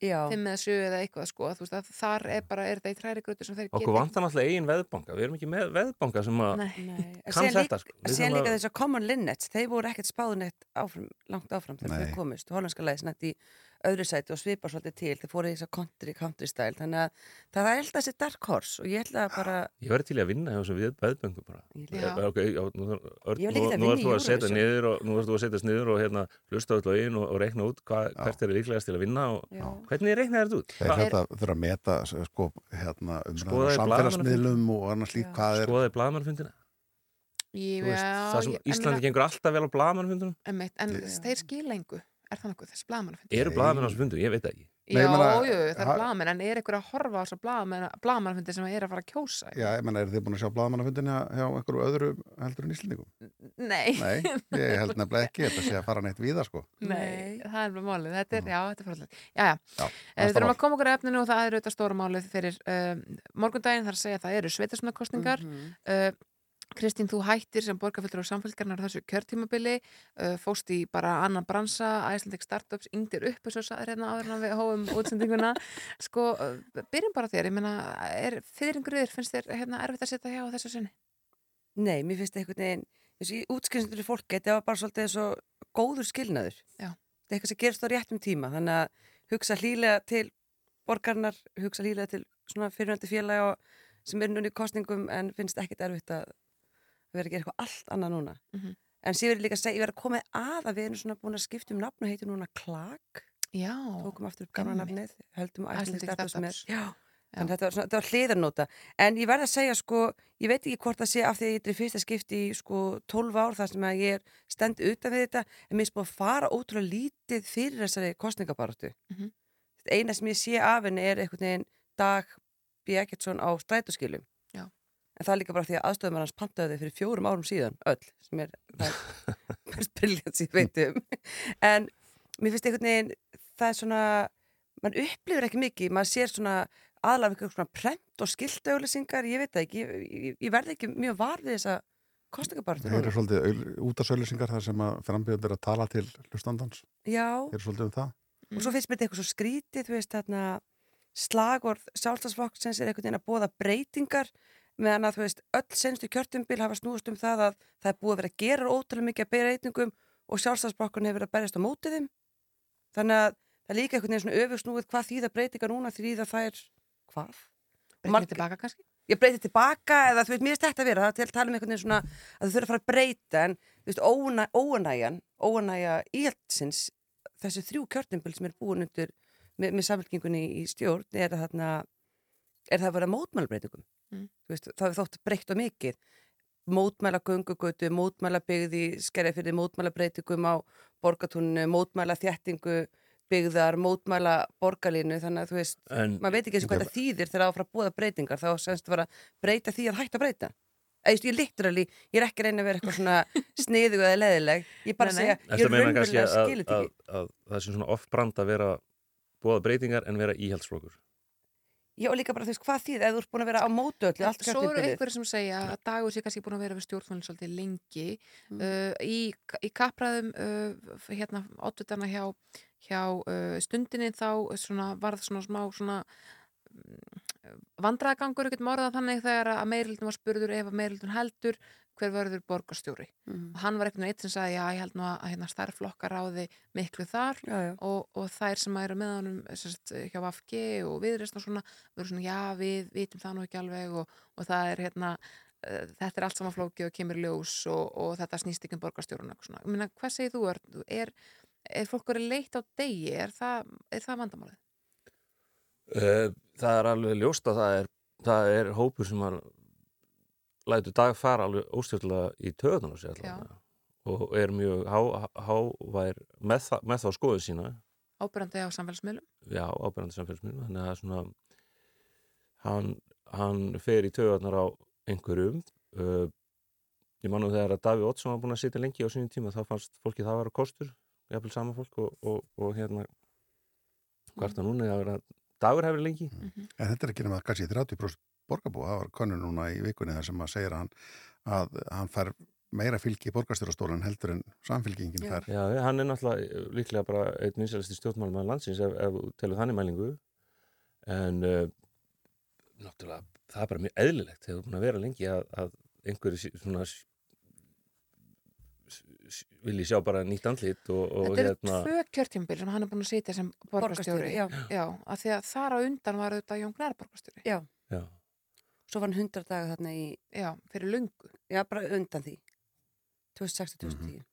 Já. 5 eða 7 eða eitthvað sko þú veist þar er bara, er þetta í træri grötu sem þeir okkur vantar náttúrulega eigin veðbanka við erum ekki með veðbanka sem að Nei. Nei. En kann þetta líka, sko. Þurfum líka þess að Common Linnets, þeir voru ekkert spáðunett áfram, langt áfram þegar þeir komist. Hollandska leiðis nætt í öðru sæti og svipar svolítið til. Þeir fóru í þess að country, country style. Þannig að það er alltaf þessi dark horse og ég ætla að bara... ég verði til að vinna hjá þessum við veðböngu bara. Okay, já, nú, nú, að í þú að setja niður og nú ert þú að setja niður og hérna hlusta öll lögin og, og reikna út hva, hvert er líklegast til að vinna og Já. hvernig reikna þetta út? Þeir Hva, þetta þurfa að meta sko, hérna, Skoðaði samfélagsmiðlum og annars lík hvað er skoðaði það en Íslandi gengur alltaf vel á blaðmannfundunum Einmitt, en þeir skila engu er það nokkuð, þessi blaðmannafund eru Nei. blaðmann á þessum fundum, ég veit það ekki. Nei, Já, ég meina, jú, það er blaðmenn en er einhver að horfa á þessar blaðmannafundi sem er að fara að kjósa? Já, ég menna, eru þið búin að sjá blaðmannafundin hjá hjá einhverju öðru heldur en Íslendingum? Nei, Nei, ég held nefnilega ekki þetta sé að fara neitt víða, sko. Nei, það er bara málið, þetta er, já, þetta er frálega Já, já, Já, Eh, við þurfum að koma okkur að efninu og það er auðvitað stóra málið fyrir um, morgundaginn, þar að segja að það eru sveitasmannakostningar Mhm. uh, Kristín, þú hættir sem borgarfylgur á samfélgarnar þessu kjörtímabili uh, fóst í bara annan bransa Icelandic Startups, yngdir upp eins og sagði hérna áður en við hófum útsendinguna sko, uh, byrjum bara þér ég meina, er fyrringurður, finnst þér hérna erfitt að setja hjá þessu sinni? Nei, mér finnst einhvern veginn, þessi útskriðsendur í fólki, þetta var bara svolítið svo góður skilnaður Já. þetta er eitthvað sem gerist á réttum tíma þannig að hugsa hlýlega til borgarnar, hugsa hlýlega til og- sem er núna í kostningum en finnst ekkit erfitt að vera að gera eitthvað allt annað núna Mhm. en sér verið líka að segja, ég verið að koma að að við erum svona búin að skipta um nafn og heitir núna Klag Já, tókum aftur upp gamla nafnið heldum þannig þetta var, hliðarnóta en ég verð að segja sko, ég veit ekki hvort það sé af því að ég er í fyrsta skipti í sko 12 ár þar sem að ég er stend utan við þetta en mér er búin að fara ótrúlega lítið fyrir þessari kostningabaratu Mhm. eina sem ég sé af henni er einhvern veginn Dag B. Eggertsson á strætóskilum. En það er líka bara því að aðstöðum hans pantaði fyrir fjórum árum síðan öll, sem er er mest briljant sem ég veit um en mér finnst einhvern veginn það er svona, mann upplifir ekki mikið maður sér svona aðlafa ykkur svona prent og skiltauðlýsingar, ég veit það ekki ég, ég, ég verði ekki mjög var við þessa kostningabaratu Það eru svolítið útasauðlýsingar þar sem að frambjöður að tala til hlustandans. Já, Það eru svolítið um það. og svo finnst mér þetta eitthvað svo skrítið þú veist þarna slagorð sjálfstafsflokksins er einhvern veginn að bóða breytingar meðan að þú veist öll senstu kjörtumbil hafa snúist um það að það er búið að vera að gera ótrúlega mikið að breytingum og sjálfstafsflokkurinn hefur verið að berjast á mótið þeim þannig að það er líka einhvern veginn svona öfugsnúið hvað þýða breytingar núna þýða þær hvað? Breytir Marg- tilbaka kannski? ég breyti tilbaka eða þú veist, mér er þetta að vera það er til að tala um einhvern veginn svona að þau þurfa að fara að breyta en þú veist, óanæ, óanæjan óanæja íhaldsins þessi þrjú kjörtumbil sem er búin undir með, með samfélkingunni í stjórn er þarna er það að vera mótmælbreytingum Mm. Þú veist, það er þótt breytt og mikið. Mótmæla göngugötu, mótmæla byggði skerja fyrir mótmæla breytingum á borgatúninu, mótmæla þjættingu byggðar, mótmæla borgarlínu, þannig að þú veist En maður veit ekki eins og hvað það þýðir þegar það á að fara að búa breytingar. Þá semst að vera að breyta því að hætta að breyta. Eða ég, literally, ég er ekki að reyna að vera eitthvað svona sniðug eða leðileg ég er bara að Nei, nei. segja, ég kannski raunverulega að, það sé svona off-brand að vera búða breytingar en vera íhaldsflokkur já líka bara þú veist hvað þýð, ef þú ert búin að vera á mótu öllu allt Svo eru einhverjir sem segja að dagur sé kannski búin að vera við stjórnfólinn svolítið lengi Mm. uh, í, í kapraðum uh, hérna áttutana hjá, hjá uh, stundinni þá svona, varð svona smá svona vandraðgangur ekkert morða þannig þegar að meirildin var spurður ef að meirildin heldur hver verður borgarstjóri Mhm. og hann var ekkert eitt sem sagði já ég held nú að hérna starfflokkar ráði miklu þar já, já. og, og þær sem eru með honum sérst, hjá VFG og viðreist og svona veru svona já við vitum það nú ekki alveg og, og það er hérna uh, þetta er allt saman flókið og kemur í ljós og, og þetta snýst ekki um borgarstjórun og svona. Ég meina, hvað segir þú? Er, er, er fólk verið leitt á degi? Er það, er það vandamálið? Uh, það er alveg ljóst að það er, það er hópur sem að lætur dag fara alveg óstjórnlega í töðunar sér og er mjög hávær há, hávær með, með þá skoðu sína. Ábyrjandi á samfélagsmiðlum? já, ábyrjandi samfélagsmynd þannig að það er svona hann, hann fer í töðunar á einhverjum. Uh, ég manum þegar að Daví Oddsson var búin að sitja lengi á sínum tíma þá fannst fólki það að vera kostur jafnvel sama fólk og, og, og hérna hvert að núna er að vera dagur hefur lengi. En þetta er ekki nema kannski 30% borgarbúa, það var konur núna í vikunni þar sem að segja hann að hann fær meira fylgi í borgarstjórastólan heldur en samfylgingin fær. Já, hann er náttúrulega líklega bara einn vinsælasti stjórnmálum að landsins ef, ef telur þannig mælingu en uh, náttúrulega það er bara mjög eðlilegt þegar þú er búin að vera lengi að, að einhverju svona vilji sjá bara nýtt andlit og, og Þetta eru hérna tvö kjörtjumbil sem hann er búin að sitja sem borgarstjóri. Borgarstjóri, já. Já, af því að þar á undan var auðvitað Jón Gnær borgarstjóri. já, já, svo var hann 100 daga þarna í Já, fyrir lungu. já, bara undan því. 2006-2010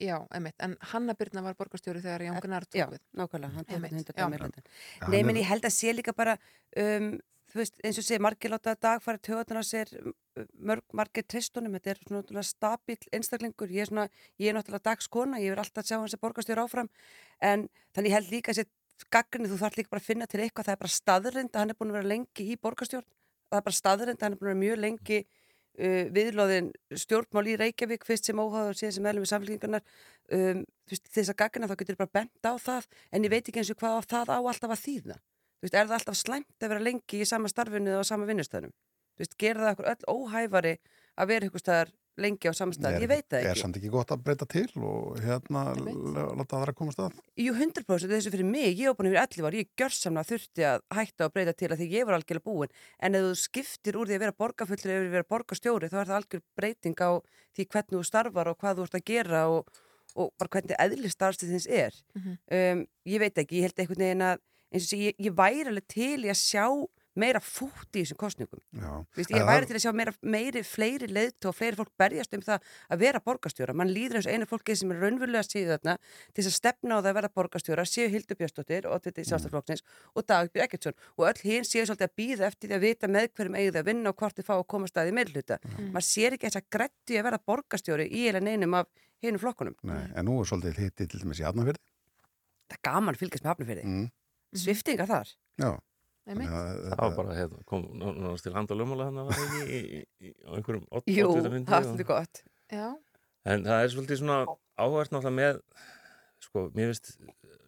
Já, emitt. En Hanna Byrna var borgarstjóri þegar Jón já, tók við. nákvæmlega, hann tók hann 100 já. daga meirhlutan Hann Nei, er- menn ég held að sé líka bara um, þú veist, eins og sé, margir láta dag fara töðunar á sér, margir tristunum, þetta er svona náttúrulega stabíl einstaklingur, ég er svona, ég er náttúrulega dagskona, ég vil alltaf sjá hans að borgarstjóra áfram. En þannig ég held líka að gaggrinni, þú þarf líka bara að finna til eitthvað, það er bara staðrind að hann er búin að vera lengi í borgarstjórn, það er bara staðrind að hann er vera mjög lengi uh, viðlóðin stjórnmál í Reykjavík fyrst sem óháður síðan sem meðlum við samfélkingarnar um, þess að gaggrinna þá getur bara bent á það en ég veit ekki eins og hvað á það á alltaf að þýða. Þú veist, er það alltaf slæmt að vera lengi í sama starfinu á sama vinnustöðnum? Gera það okkur öll óhæfari að vera ykkur staðar lengi á sama stað, ég veit það Er ekki. samt ekki gott að breyta til og hérna láta aðra komast að? Jú, 100% þessu fyrir mig, ég var búin vera 11 ár, ég gjörsamlega þurfti að hætta að breyta til að því ég var algjörlega búin. En ef þú skiptir úr því að vera borgarfullur eða vera borgarstjóri þá er það algjör breyting á því hvernig þú starfar og hvað þú ert að gera og, og bara hvernig eðli starfstíðins er. Mhm. um, ég veit ekki, ég held einhvern veginn að eins og sé, ég, ég væri alveg til í að sjá meira fútt í þessum kostningum Já. Vist, ég væri til að sjá meira, meiri, fleiri leiðt og fleiri fólk berjast um það að vera borgarstjóra. Mann líður eins og einu fólki sem er raunverulega síðu þarna til þess að stefna á það að vera borgarstjóra séu Hildur Björnsdóttir og þetta Mm. er sjálfstaflokksins og Dagbjörn Ekkertsson og öll hinn séu svolítið að býða eftir því að vita með hverjum eigið að vinna og hvort þið fá að koma staði í meðluta Mm. maður sér ekki þess að grætti að er það er. Það var bara, hérna, kom náttúrulega til handa lögmála hann að var ekki í, í, í, á einhverjum odd- Jú, oddvitafundi það er svolítið gott Já, En það er svolítið svona áhvert náttúrulega með, sko, mér finnst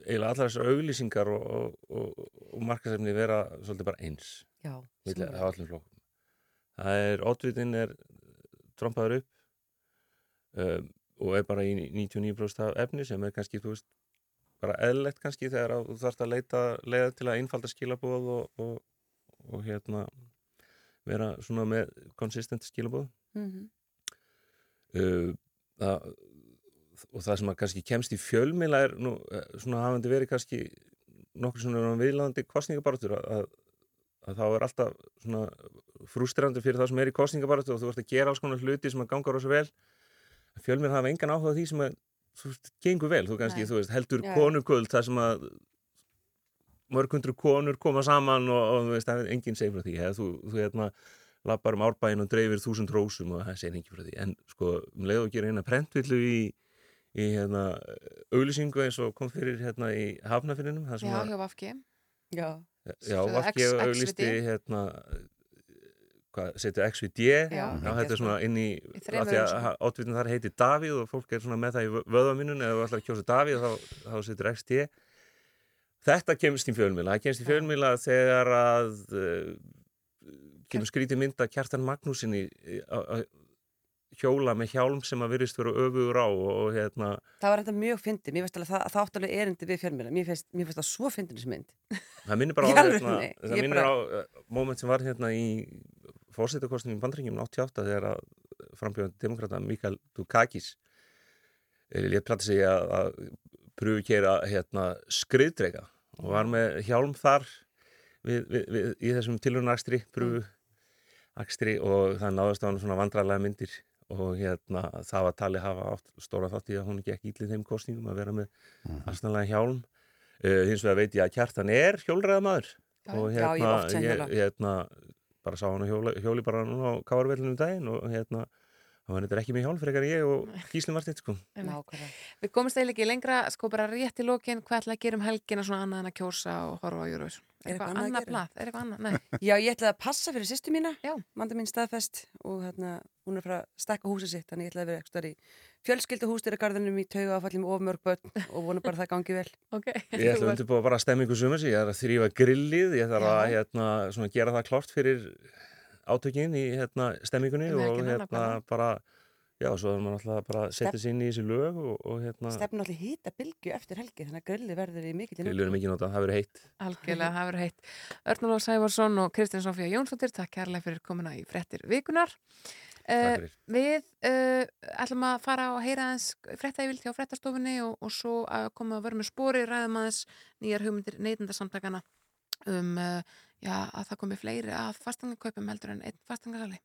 eiginlega allar þessar auglýsingar og, og, og, og markasefni vera svolítið bara eins. Já, Milli, sammála. á allum flokkum. Það er, oddvitin er trompaður upp um, og er bara í 99% af efni sem er kannski, þú veist, bara eðlilegt kannski þegar að þú þarfst að leita leiða til að einfalda skilabóð og, og, og hérna vera svona með konsistent skilabóð Mhm. uh, það, og það sem að kannski kemst í fjölmila er nú, eh, svona hafandi verið kannski nokkur svona viðlandi kostningabartur að, að, þá er alltaf svona frústrandi fyrir það sem er í kostningabartu og þú ert að gera alls konar hluti sem að ganga rosa vel fjölmil hafa engan áhuga því sem að þú veist, gengur vel, þú kannski, Nei. þú veist, heldur Já, já. konukvöld þar sem að mörgundur konur koma saman og, og þú veist, það er enginn segir frá því eða þú, þú hérna lappar um árbæin og dreifir þúsund rósum og það segir enginn frá því en sko, um leið og gera hérna prentvillu í, í hérna auglýsingu eins og kom fyrir hérna í hafnafinnunum það sem já, að hjá Vafki Já, Já, Vafki X- auglisti XVD. hérna hvað, setja XVD Já, þetta er svona inn í, að átvitin þar heitir Davíð og fólk er svona með það í vöðaminun eða þú ætlar að kjósa Davíð þá, þá setur XD þetta kemst í fjölmila það kemst í fjölmila þegar að uh, kemur skrítið mynd að Kjartan Magnúsinni að hjóla með hjálm sem að virðist vera öfugur á og, og hérna það var þetta mjög fyndið. Mér finnst alveg það, það átt alveg erindi við fjölmjöla mér finnst, það svo fyndið þessi mynd. Það minnir bara á, hérna, minnir bara- á uh, moment sem var hérna í fórsetakostningum bandringum 88 þegar að frambjöðandi demokrata Mikael Dukakis létt plata sig að, að pröfu kera hérna, skriðdrega og var með hjálm þar við, við, við, í þessum tilhörnakstri pröfu akstri og það náðast á hann svona vandrarlega myndir og hérna það var talið hafa átt stóra þátt í að hún gekk ítlið þeim kostningum að vera með aðstæðanlega hjálm. Uh, hins vegar veit ég að kjartan er hjólræðamaður Já, og hérna, hérna bara sá hann á hjóli, bara núna á káarvellinu um daginn og hérna hann var þetta ekki með hjálm frekar en ég og Gísli Martin sko. Við komumst eiginlega ekki lengra, sko bara rétt í lokin, hvað ætla að gera um helgina svona annað en að kjósa og horfa á Eurovision? Er eitthvað Eitthvað annað að annað gera? er eitthvað annað? Nei. Já, ég ætlaði að passa fyrir sýstu mína Já. manda mín staðfest og hérna, hún er frá að stekka húsið sitt þannig ég ætlaði að vera ekstra í fjölskylduhús í tauga áfalli með ofmörg börn og vonu bara að það gangi vel Ok. ég ætla að undirbúa bara stemmingu sumars ég er að þrýfa grillið ég þarf að hérna, svona, gera það klart fyrir átökin í hérna, stemmingunni og hérna bara já, svo er maður alltaf bara að setja sig inn í þessi lög og, og hérna, stefnum allir hýta bylgu eftir helgi þannig að grilli verður í mikill grillur er mikið notað, það verður heitt Algjörlega, það verður heitt. Örnulóf Sævarsson og Kristján Sofía Jónsdóttir, takk kærlega fyrir komuna í frettir vikunar. Uh, fyrir. við uh, ætlum að fara og heyra aðeins frettævilt hjá frettastofunni og, og svo að koma að vera með spori ræðum aðeins nýjar hugmyndir neytindasamtakana um uh, já, að það komi fleiri að fastangaköpum heldur en einn fastangasali.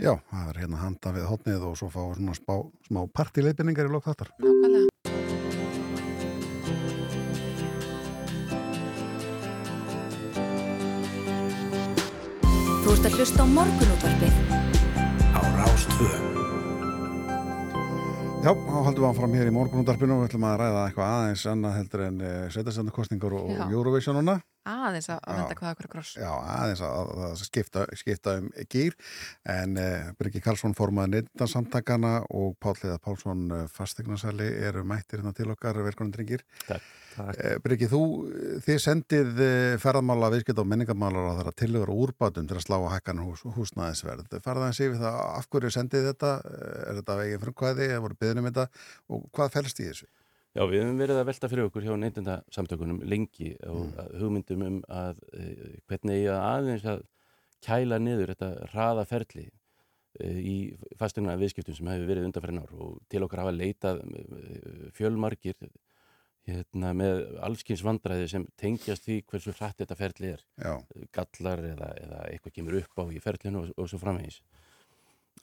Já, það er hérna handa við hotnið og svo fá svona spá, smá partileifinningar í lok þáttar. Nákvæmlega. Þú ert að hlusta á morgunútvarpið á Rástvö. Já, þá haldum við áfram hér í morgunundarpinu og við ætlum að ræða eitthvað aðeins annað heldur en uh, setjastendakostningar og, Já. og Eurovisionuna. Aðeins að, venda hvað okkur kross. Já, aðeins að, að, að skipta, skipta um gýr en uh, Bryggi Karlsson formaði neyndindarsamtakana og Pálliða Pálsson uh, fastegnarsali eru mættir hérna til okkar velkonin drengir. Takk, takk. Uh, Bryggi, þú, þið sendið uh, ferðamála, viðskipt og menningamálar á þeirra tillögur og úrbátum til að slá að hækkan hús, húsnæðisverð. Farða það sér við það, af hverju sendið þetta? Eh, Er þetta veginn frumkvæði, eða voru byggðin um þetta og hvað fælst í þessu? Já, við hefum verið að velta fyrir okkur hjá neytindasamtökunum lengi og Mm. hugmyndum um að e, hvernig ég aðeins að kæla niður þetta hraða ferli. eh, í fastegna viðskiptum sem hefur verið undanfærin ár og til okkar hafa leitað eh, fjölmargir hérna, með allskins vandræði sem tengjast því hversu hratt þetta ferli er Já. gallar eða, eða eitthvað kemur upp á í ferlinu og, og svo framvegis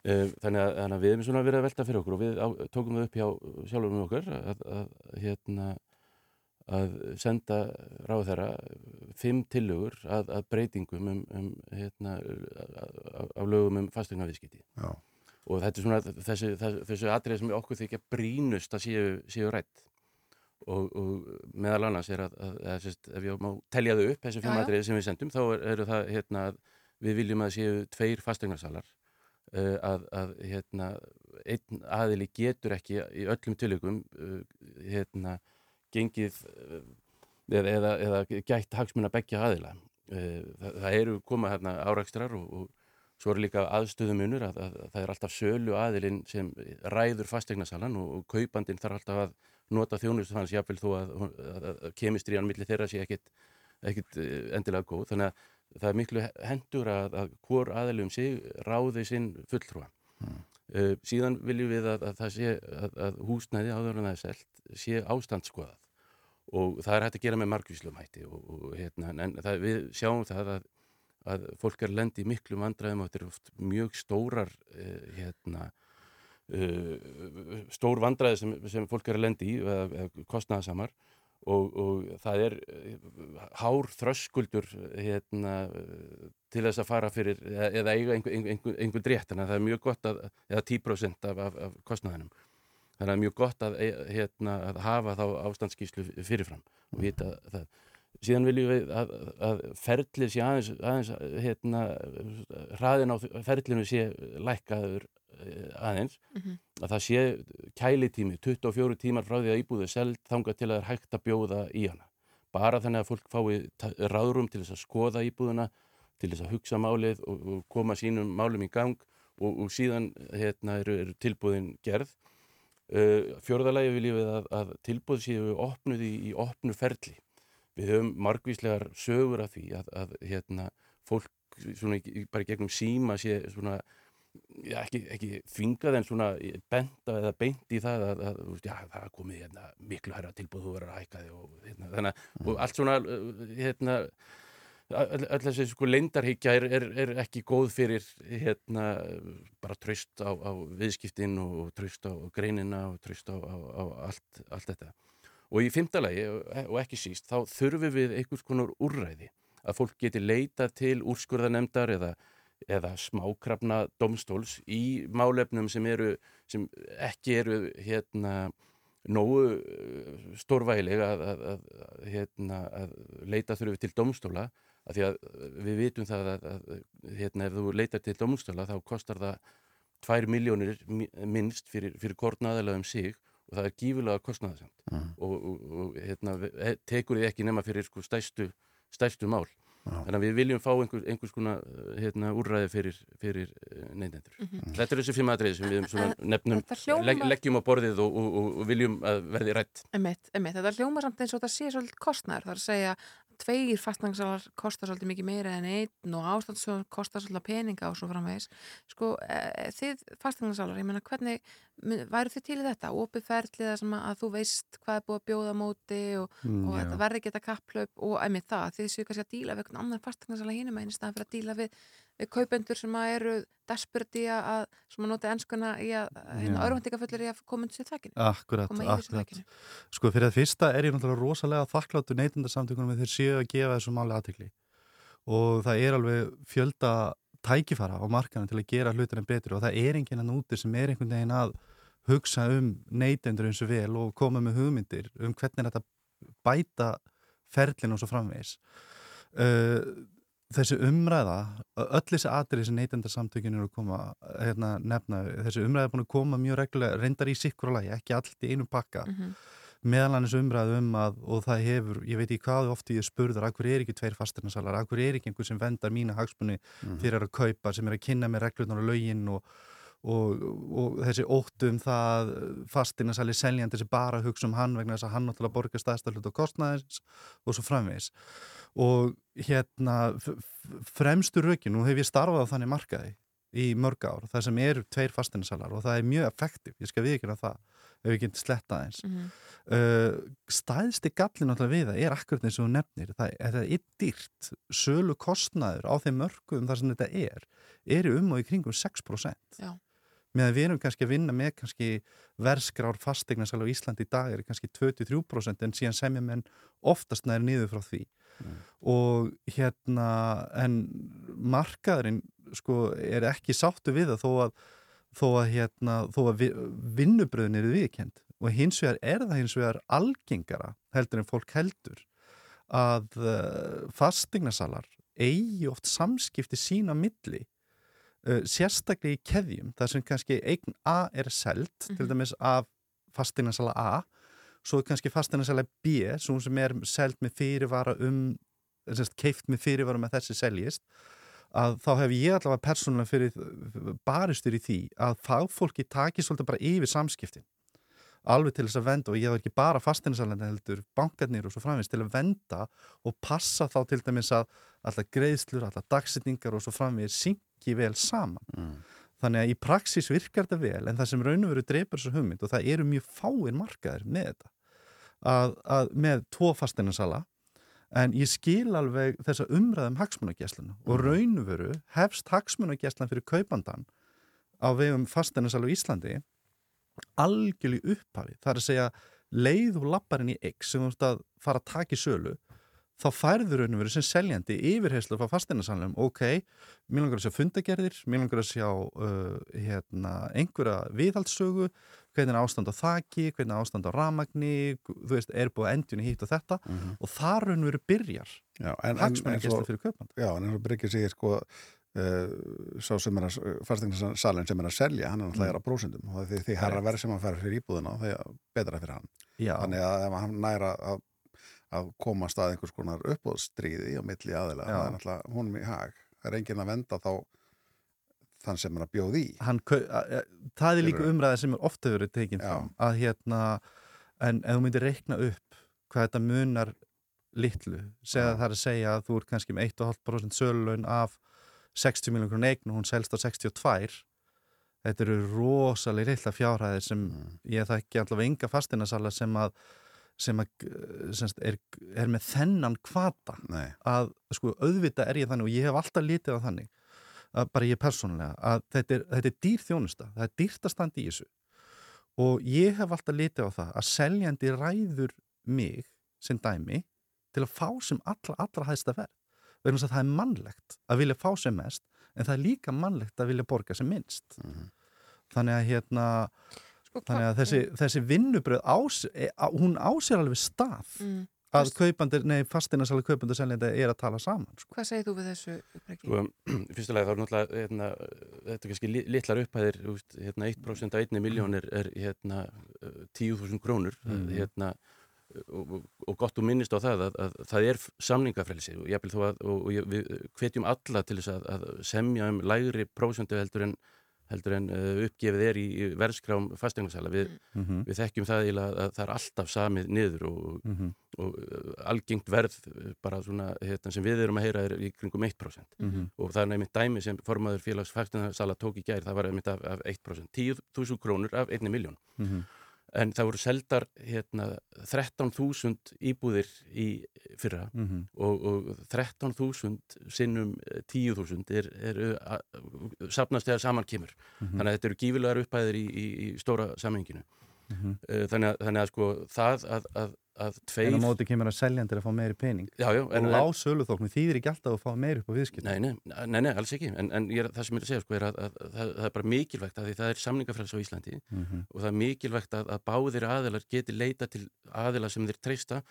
þannig að, þannig að við erum svona verið að velta fyrir okkur og við á, tókum það upp hjá sjálfum með okkur að, að, hérna, að senda ráð þeirra fimm tillögur að, að breytingum um, um hérna, af lögum um fastegna viðskipti Já. og þetta er svona þessi, þessi, atrið sem okkur þykja brínust að séu, séu rætt og, og meðal annars er að, að, að sérst, ef ég má telja þau upp þessi fimm atrið sem við sendum þá er, eru það hérna, að við viljum að séu tveir fastegnasalar uh, að, að hérna, einn aðili getur ekki í öllum tilökum uh, hérna, gengið uh, eða, eða, eða gætt hagsmuna beggja aðila. Uh, það, það eru koma hérna árakstrar og, og svo eru líka aðstöðumunur að, að, að það er alltaf sölu aðilinn sem ræður fastegnasalan og, og kaupandinn þarf alltaf að nota þjónustu hans jáfnvel þó að, kemistrían millir þeirra sé ekkit, ekkit endilega góð. Þannig að það er miklu hendur að, að hvor aðilum sig ráði sinn fulltrúa. Uh, síðan viljum við að, að það sé að, að húsnæði áður en það er selt sé ástandsskoðað. Og það er hægt að gera með margvíslum hætti og, og hérna, en það, við sjáum það að, að fólk er lendi í miklu vandræðum og þetta er oft mjög stórar uh, hérna uh, stór vandræði sem, sem fólk er að lendi í kostnaðasamar og, og það er uh, hár þröskuldur hérna, til þess að fara fyrir eða, eiga einhver, einhver, einhver drétt. Þannig að það er mjög gott að, eða 10% af, af, af kostnaðinum. Þannig að það er mjög gott að, e- hérna, að hafa þá ástandsskíslu fyrirfram og vita það. Síðan viljum við að, að ferlið sé aðeins, aðeins hérna, hraðin á ferlinu sé lækkaður eh, aðeins Mhm. að það sé kælitími 24 tímar frá því að íbúðu seld þangað til að það er hægt að bjóða í hana. Bara þannig að fólk fái ráðrúm til þess að skoða íbúðuna til þess að hugsa málið og, og koma sínum málum í gang og, og síðan hérna, eru, eru tilbúðin gerð. Uh, fjórðalagi viljum við að, að tilbúð séu opnuð í, í opnu ferli. Við höfum margvíslegar sögur af því að, að hérna, fólk svona, bara gegnum síma sé svona já, ekki, ekki þvingað en svona benda eða beint í það að, að já, það komið hérna, miklu herra tilbúð þú verður að hækka þig og, hérna, þannig, að- og allt svona uh, hérna, öll þessi sko leindarhyggja er, er, er ekki góð fyrir hérna, bara tröst á, á viðskiptin og tröst á greinina og tröst á, á, á allt, allt þetta. Og í fimmtalagi og ekki síst þá þurfum við einhvers konar úrræði. Að fólk geti leita til úrskurðanemdar eða, eða smákrafna domstóls í málefnum sem eru sem ekki eru hérna nógu eh, stórvægileg að, að, að, hérna, að leita þurfi til domstóla af því að við vitum það að, að hérna, ef þú leitar til domstóla þá kostar það 2 miljónir mi- minnst fyrir, fyrir kornaðalega um sig og það er gífulega kostnaðasamt Mhm. og, og, og hérna, tekur þið ekki nema fyrir sko, stærstu, stærstu mál þannig að við viljum fá einhver, einhvers konar hérna, úrræði fyrir, fyrir neytendur. Mhm. Þetta er þessi fimm atriði sem við svona En nefnum, hljómar- legg, leggjum á borðið og, og, og, og viljum að verði rætt. Emitt, emitt, þetta hljóma samt eins og þetta sé svolítið kostnæður, það er að segja tveir fastnangsalar kostar svolítið mikið meira en einn og ástandssjóð kostar svolítið peninga og svo framvegis. Sko, e, þið fastnangsalar, ég meina hvernig væru þið til í þetta, opið ferlið að, að þú veist hvað er búið að bjóða móti og, Mm, og þetta verði þetta kapplaup og emitt það, þið séu kannski að díla við einhvern annan fastnangsalar hínum einn í staðan fyrir að díla við, við kaupendur sem eru desperate í að, sem að nota enskuna í að, hérna, Já. örvendingafullir í að koma undir sér þakkinu Akkurat, akkurat. Sko fyrir það fyrsta er ég náttúrulega rosalega þakkláttu neytundarsamtökunum við þeir séu að gefa þessu máli aðtekli og það er alveg fjölda tækifara á markanum til að gera hlutina betri og það er enginn að núti sem er einhvern veginn að hugsa um neytendur eins og vel og koma með hugmyndir um hvernig þetta bæta ferlinu og svo framvegis uh, þessi umræða öll þessi atrið sem neytendarsamtökinu eru að koma hérna, nefna, þessi umræða er búin að koma mjög reglulega, reyndar í sikkur og lagi, ekki allt í einu pakka Mhm. meðal annars umræðu um að og það hefur, ég veit ekki hvað ofti ég spurður akkur er ekki tveir fastirnasalar, akkur er ekki einhver sem vendar mína hagsmunni Mhm. fyrir að kaupa sem er að kynna með reglunar og lögin og, og, og þessi óttu um það fastirnasali seljandi sem bara hugsa um hann vegna þess að hann náttúrulega borgar stæðsta hlut á kostnaðins og svo framvegis og hérna fremstu rökin, nú hef ég starfað á þannig markaði í mörg ár það sem eru tveir fastinsalar og það er mjög effektiv, ég skal viðkjöna það ef við getum sletta eins Mhm. uh, stæðsti gallin alltaf við það er akkurat eins og nefnir það, það er dýrt, sölu kostnaður á þeim mörgum þar sem þetta er eru um og í kringum 6% Já. Meðan við erum kannski að vinna með kannski verskrár fastegnarsal á Íslandi í dag er kannski 23% en síðan semja menn oftast næri niður frá því. Og hérna en markaðurinn sko er ekki sáttu við það þó að þó að, hérna, þó að vi, vinnubröðin eru viðkend og hins vegar er það hins vegar algengara heldur en fólk heldur að uh, fastegnasalar eigi oft samskipti sína milli uh, sérstaklega í keðjum þar sem kannski eign A er selt til Mhm. dæmis af fasteignarsala A svo er kannski fasteignarsala B svo sem er selt með fyrirvara um keift með fyrirvara með þessi seljist að þá hef ég allavega persónulega fyrir baristur í því að fagfólki taki svolítið bara yfir samskiptin alveg til þess að venda og ég var ekki bara fastinsalenda heldur bankarnir og svo framvegist til að venda og passa þá til dæmis að alltaf greiðslur, alltaf dagsetningar og svo framvegist syngi vel saman. Mm. þannig að í praxis virkar þetta vel en það sem raun og veru dreipur þessu hugmynd og það eru mjög fáir markaðir með þetta að, að með tvo fasteinarsala en ég skil alveg þessa umræðum hagsmunagessluna og raun og veru hefst hagsmunageslan fyrir kaupandan á vegum fasteinarsala á Íslandi algjörlega upphafi. Það er að segja leið og lapparinn í X sem þú ert að fara að taka í sölu þá færður raun og veru sem seljandi yfirheyslu frá fasteinarsalunum, ok mér langar að sjá fundagerðir, mér langar að sjá uh, hérna, einhverja viðhaldssögu, hvernig er ástand á þaki hvernig er ástand á ramagni þú veist, er búið að endjunni hitt og þetta og það raun og veru byrjar Já, en, en, hagsmunagesla fyrir kaupand Já, en eins og Bryggir segir sko uh, sá sem er að fastegnasalinn sem er að selja, hann er náttúrulega Mm. er á prósendum og því, því herra verð sem hann fær fyrir íbúðina því að betra fyrir hann. Já. þannig að ef hann næra að, að koma að einhvers konar uppbóðstríði á milli aðila, það er náttúrulega honum í hag. Það er enginn að venda þá þann sem er að bjóða í. Hann, að- það er líka umræða sem er ofta verið tekin fram að hérna, en ef þú myndir reikna upp hvað þetta munar litlu, segja það er að segja að þú ert kannski með 1,5% sölun af 60 miljonar krónu eign og hún selst á 62 þetta eru rosalega litla fjárhæðir sem ég þekki allavega enga fastinasala sem að sem að semst, er, er með þennan kvata Nei. að sko auðvita er ég þannig og ég hef alltaf litið á þannig að bara ég persónulega að þetta er, þetta er dýr þjónusta, það er dýrt að standa í þessu. Og ég hef alltaf litið á það að seljandi ræður mig sem dæmi til að fá sem allra, allra hæðsta verð. Vegna þess að það er mannlegt að vilja fá sem mest en það er líka mannlegt að vilja borga sem minnst. Þannig að hérna þannig að þessi, þessi vinnubröð ás, e, á, hún ásér alveg stað Mm. að kaupandir, nei fastinasali kaupandir seljandi er að tala saman sko. Hvað segir þú við þessu Breki? Sko, í fyrsta lagi þá er náttúrulega hérna, þetta er kannski li- litlar upphæðir hérna, 1% af 1 miljón er, er hérna, uh, 10.000 krónur Mhm. hérna, og, og, gott og minnist á það að, að það er samningafrelsi og, jafnvel þó að, og, og við hvetjum alla til þess að, að semja um lægri prósentu heldur en heldur en uh, uppgefið er í verðskrám fastegnarsala. Við, Mhm. við þekkjum það að, að það er alltaf samið niður og, Mhm. og uh, algengt verð uh, bara svona hérna, sem við erum að heyra er í kringum 1% Mhm. og það er nefnitt dæmi sem formaður félags fastegnarsala tók í gær, það var nefnitt af, af 1% 10.000 krónur af 1 miljón Mhm. En það voru seldar hérna, 13.000 íbúðir í fyrra Mhm. og, og 13.000 sinnum eh, 10.000 er, er uh, sapnast þegar saman kemur Mhm. þannig að þetta eru gífilegar upphæðir í, í, í stóra samhenginu Mhm. þannig, að, þannig að sko það að, að, að tveir En á móti kemur að seljandir að fá meiri pening. Já, já, og en- lág söluþóknum þýðir ekki alltaf að fá meiri upp á viðskipt Nei, nei, nei, nei, alls ekki. En, en er, það sem ég að segja sko er að, að, að það, það er bara mikilvægt að því það er samningafræðs á Íslandi Mhm. og það er mikilvægt að, að báðir aðilar geti leita til aðila sem þeir treysta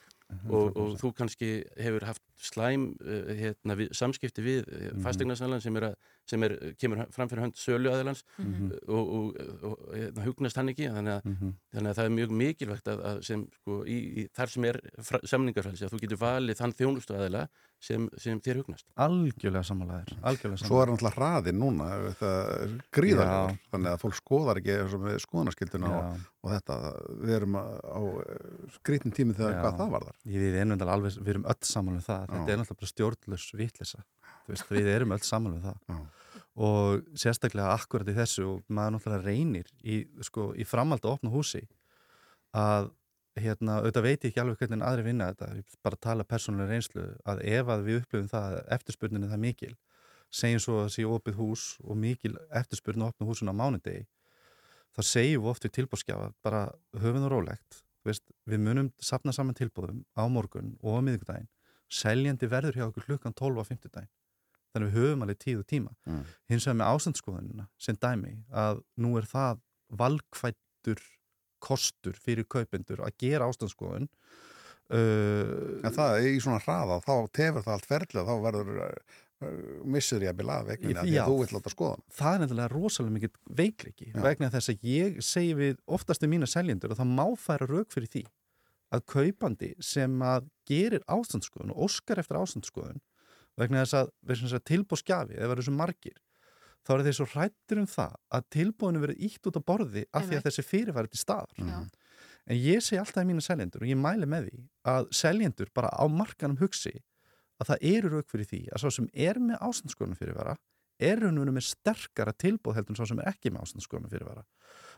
og, og þú kannski hefur haft slæm uh, hérna, við, samskipti við uh, Mhm. fasteignarsælan sem, er sem er, kemur fram fyrir hönd sölu aðilans Mhm. og, og, og hérna, hugnast hann ekki þannig að, Mhm. þannig að það er mjög mikilvægt að, að sem, sko, í, í, þar sem er samningarfælsi að þú getur valið þann þjónustu aðila sem, sem þér hugnast Algjörlega samanlæðir Algjörlega Svo er náttúrulega hraðin núna það gríðarlegur, þannig að fólk skoðar ekki með skoðanaskilduna og, og þetta, við erum á, á skrítin tími þegar Já. hvað það varðar Ég, við, erum alveg, við erum öll saman um það þetta Já. er náttúrulega bara stjórnlaus vitlisa veist, við erum öll saman um það Já. og sérstaklega akkurat í þessu og maður náttúrulega reynir í, sko, í framhald að opna húsi að hérna, auðvitað veit ég ekki alveg hvernig aðri vinna þetta, ég bara tala persónulega reynslu að ef að við upplifum það að eftirspurninni það mikil, segjum svo að sé opið hús og mikil eftirspurnin að opna húsun á mánudegi þá segjum við oft við tilbúrskjafa bara höfum það rólegt, veist, við munum sapna saman tilbúðum á morgun og á miðvikudaginn, seljandi verður hjá okkur klukkan 12 á 50 daginn þannig við höfum alveg tíð og tíma Mm. hins vegar með ástandskoðunina sem dæmi að nú er það valkvættur kostur fyrir kaupendur að gera ástandskoðun uh, En það í svona hraða, þá tefur það allt ferðlega, þá verður uh, missur ég að bila af vegna því að þú vill láta skoða. það er nefnilega rosalega mikið veikleiki Já. vegna þess að ég segi við oftast við mína seljendur að það má færa rauk fyrir því að kaupandi sem að gerir ástandsskoðun og óskar eftir ástandsskoðun vegna þess að, að tilbúðskjafi eða verður svo margir þá eru þeir svo hrættir um það að tilbúðinu verið ítt út á borði af því að þessi fyrirværi til staðar. Já. en ég segi alltaf í mína seljendur og ég mæli með því að seljendur bara á markanum hugsi að það eru rauk fyrir því að svo sem er með ástandsskoðunum fyrirvara er rauninu með sterkara tilbúð heldur en svo sem er ekki með ástandsskoðunum fyrirvara.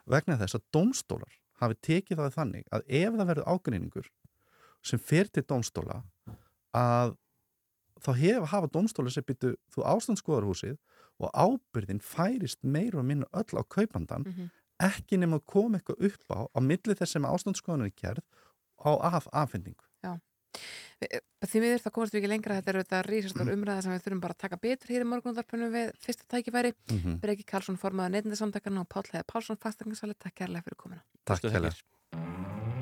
Vegna þess að dómstólar hafi tekið það þannig að ef það verður ágreiningur sem fer til dómstóla að þá hef hafa dómstóla sem byttu þú ástandsskoðarhúsið og ábyrðin færist meira og minna öll á kaupandan Mhm. ekki nema að koma eitthvað upp á á milli þess sem ástandsskoðan er gerð á af afhendingu. Við- Því miður það komast við ekki lengra. Þetta er auðvitað rísastór umræða sem við þurfum bara að taka betur hér í morgunundarpunum við fyrsta tækifæri. Mhm. Breki Karlsson formaður neytindasamtakana og Páll Heiða Pálsson fastegnarsali, takk kærlega fyrir komuna. Takk Bestu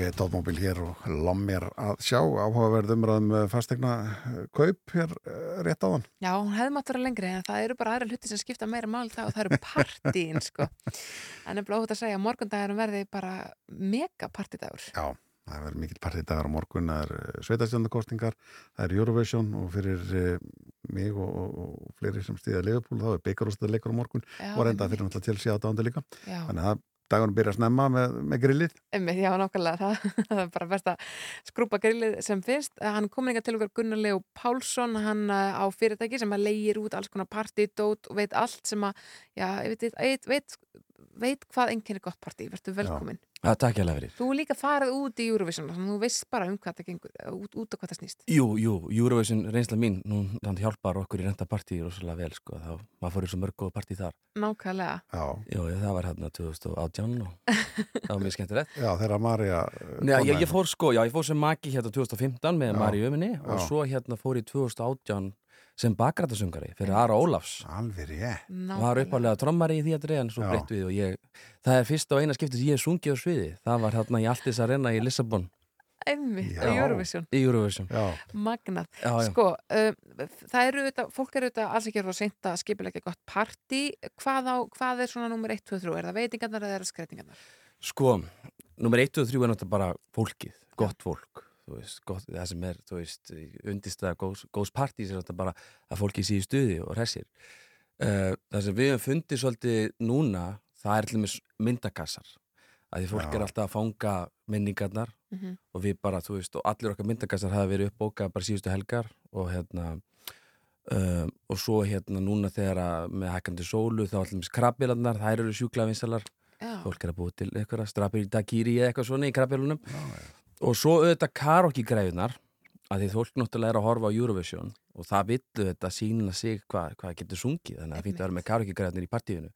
Ætli ég tóðmóbil hér og lom mér að sjá áhugaverð umræðum fastegna kaup hér eh, rétt áðan. Já, hún hefði mátt vera lengri en það eru bara aðra hluti sem skipta meira máli þá og það eru partíin sko. En er blóðut að segja að morgundagurum verði bara mega partídagur. Já, það verður mikill partidagar á morgun, það er sveitastjóndakostingar, það er Eurovision og fyrir eh, mig og, og, og fleiri sem stýða Leifupúl, þá er byggarústað leikur á morgun Já, og reynda fyrir náttúrulega til síðan dándu líka. Já. Þannig að dagunum byrja að snemma með, með grillið. Einmitt, já, nákvæmlega, það, það er bara best að skrúpa grillið sem fyrst. Hann kom inga til okkar Gunnar Leo Pálsson, hann uh, á fyrirtæki sem að leigir út alls konar partydót og veit allt sem að, já, veit, veit, veit, veit hvað enginn er gott partí, verður velkomin. Já, takk ég alveg fyrir. Þú er líka farið út í Eurovision, þannig að þú veist bara um hvað það gengur, út, út á hvað það snýst. Jú, jú, Eurovision reynsla mín, nú þannig hjálpar okkur í renta partí rosalega vel, sko, þá maður fór í svo mörg góð partí þar. Nákvæmlega. Já. Jú, ég, það var hérna 2018 og það var mjög skemmtilegt. Já, þegar Marja... Já, ég, ég fór sko, já, ég fór sem maki hérna 2015 með. Mari Öminni og svo hérna fór ég 2018 sem bakrætasungari fyrir Ara Ólafs. Alveg rétt. Var uppálega trommari í dreja en svo breytt við og ég, það er fyrst og eina skiptis ég sungið á sviði. Það var hérna í Altis Arena í Lissabon. Einmitt, í Eurovision. Í Eurovision. Já. Magnað. Sko, um, það eru auðvitað, fólk eru auðvitað alls ekki að seint að skipilegja gott partí. Hvað, á, hvað er svona nummer 1, 2, 3? Er það veitingarnar eða er það skreitingarnar? Sko, nummer 1 og 3 er náttúrulega bara fólkið, gott fólk veist, gott, það sem er, undistæða góðs, góðs partís er bara að fólkið sé í stuði og hressir uh, það sem við höfum fundið svolítið núna, það er dæmis myndakassar, að því fólk Já. er alltaf að fanga minningarnar Mhm. og við bara, þú veist, og allir okkar myndakassar hafa verið uppbókað bara síðustu helgar og hérna Uh, og svo hérna núna þegar að með hækkandi sólu þá allir mis krabbilarnar, þær eru sjúkla vinsalar Já. fólk er að búið til eitthvað strapir í dagýri eða eitthvað svona í krabbilunum og svo auðvitað karaoke græðunar að því fólk náttúrulega er að horfa á Eurovision og það villu þetta sína sig hvað hva getur sungið þannig að það fýtti að vera með karaoke græðunar í partíinu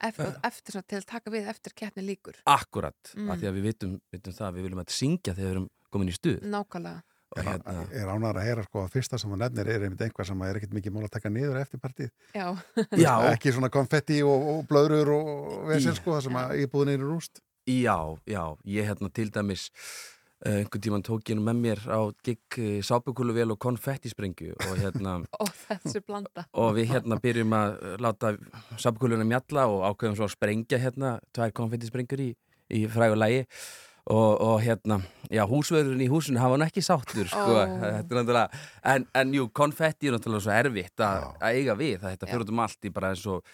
Eftir, eftir svona, til að taka við eftir keppni líkur. akkurat, Mm. af því að við vitum, vitum það að við viljum að syngja þegar við erum komin í stuð Nákvæmlega. Er, hérna, er ánægður að heyra sko að fyrsta sem þú nefnir er einmitt einhvað sem er ekkert mikið mál að taka niður eftir partíð. Já. Já. Ekki svona konfetti og, og blöðrur og vesir sko það sem að íbúðin er rúst. Já, já, ég hérna til dæmis uh, einhvern tíman tók ég nú með mér á gig uh, sápukúluvél og konfettisprengju og hérna blanda. og við hérna byrjum að láta sápukúluna mjalla og ákveðum svo að sprengja hérna tvær konfettisprengjur í, í frægu lægi og, og hérna, já, húsverðurinn í húsinu hafa hann ekki sáttur, sko. Er náttúrulega, en, en jú, konfetti er náttúrulega svo erfitt að, að eiga við það þetta fyrir um allt í bara eins og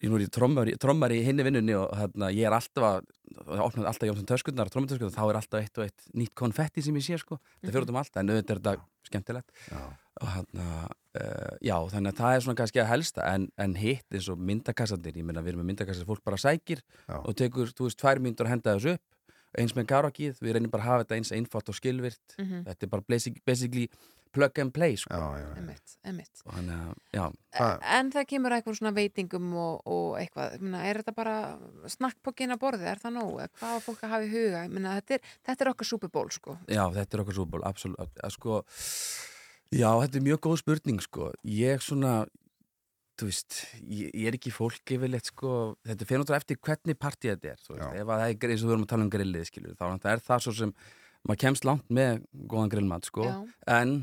ég nú er ég trommar, trommar í hinni vinnunni og hérna, ég er alltaf að það opnaði alltaf Jónsson töskunnar, trommatöskunnar þá er alltaf eitt og eitt nýtt konfetti sem ég sé sko það fyrir út um allt, en auðvitað er þetta skemmtilegt já. og hérna uh, já, þannig að það er svona kannski að helsta en, en hitt eins og myndakassandir ég meina við erum með myndakassar fólk bara sækir Já. og tekur, þú veist, tvær myndur að henda þessu upp eins með karaokið, við reynum bara að hafa þetta eins einfalt og skilvirt Mhm. þetta er bara basic, basically plug and play sko. já, já, og þannig að, já. En það kemur eitthvað svona veitingum og, og eitthvað, meina, er þetta bara snakkpokkin að borði, er það nóg? Hvað á fólk að hafa í huga? Meina, þetta, er, þetta er okkar superból, sko. Já, þetta er okkar súból, absolutt. Sko, já, þetta er mjög góð spurning sko, ég svona þú veist, ég, ég er ekki fólk yfirleitt sko, þetta fyrir náttúrulega eftir hvernig partí þetta er, þú veist, ef að það er eins og við erum að tala um grillið, skilur, þá er það svo sem maður kemst langt með góðan grillmat sko, en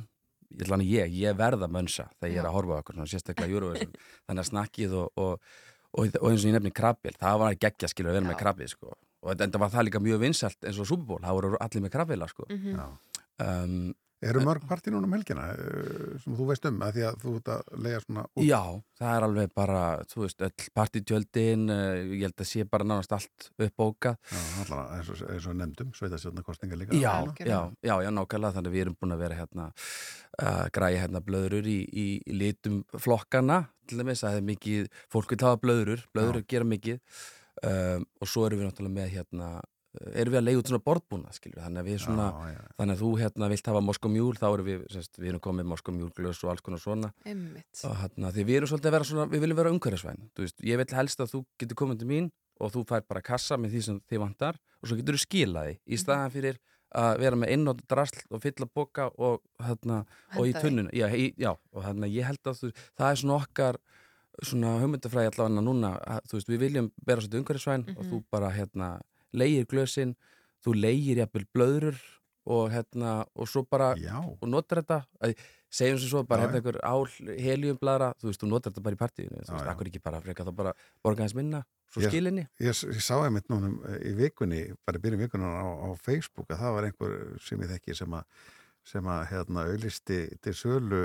ég ætla hann ég, ég verða mönsa þegar ég er að horfa á okkur, svona sérstaklega Eurovision þannig að snakkið og, og, og, og eins og ég nefni krabbil, það var að gegja skilur að vera með krabbið sko, og þetta enda var það líka mjög vinsalt eins og Super Bowl, það voru allir með krabbila sko. Mhm. um, Eru mörg partí núna um helgina eh, sem þú veist um að því að þú ert að lega svona út? Já, það er alveg bara, þú veist, öll partítjöldin, uh, ég held að sé bara nánast allt uppbókað. Já, allan eins og, eins og nefndum, sveitastjórnarkostninga líka. Já, já, já, já, nákvæmlega, þannig að við erum búin að vera hérna, uh, græja hérna blöðurur í, í, í litum flokkana, til dæmis, að það er mikið, fólk vil hafa blöðurur, blöðurur gera mikið um, og svo erum við náttúrulega með hérna, erum við að leiða út svona borðbúna, skilur, þannig að við svona, Já, þannig að þú hérna vilt hafa Moskomjúl, þá erum við, semst, við erum komið Moskomjúlglös og alls konar svona. Einmitt. og hérna, því við erum svolítið að vera svona, við viljum vera umhverfisvæn, þú veist, ég vil helst að þú getur komið til mín og þú fær bara kassa með því sem þið vantar og svo getur þú skilaði í staðan fyrir að vera með einnótt drasl og fylla boka og hérna, og í Henda því. tunnun já, já, og hérna, ég held að þú, það er svona okkar svona hugmyndafræði allavega núna, að, veist, við viljum vera svolítið umhverfisvæn og Mhm. þú bara, hérna, leigir glösin þú leigir jafnvel blöðrur og hérna, og svo bara Já. og notar þetta, segjum sem svo bara hérna einhver ál heliumbladra þú veist, þú notar þetta bara í partíinu, þú veist, akkur ekki bara freka þá bara borga hans minna, svo Ég- skilinni? Ég, ég sá einmitt núna í vikunni, bara í byrjun vikunum á, á Facebook að það var einhver sem ég þekki sem að, sem að hérna, auðlisti til sölu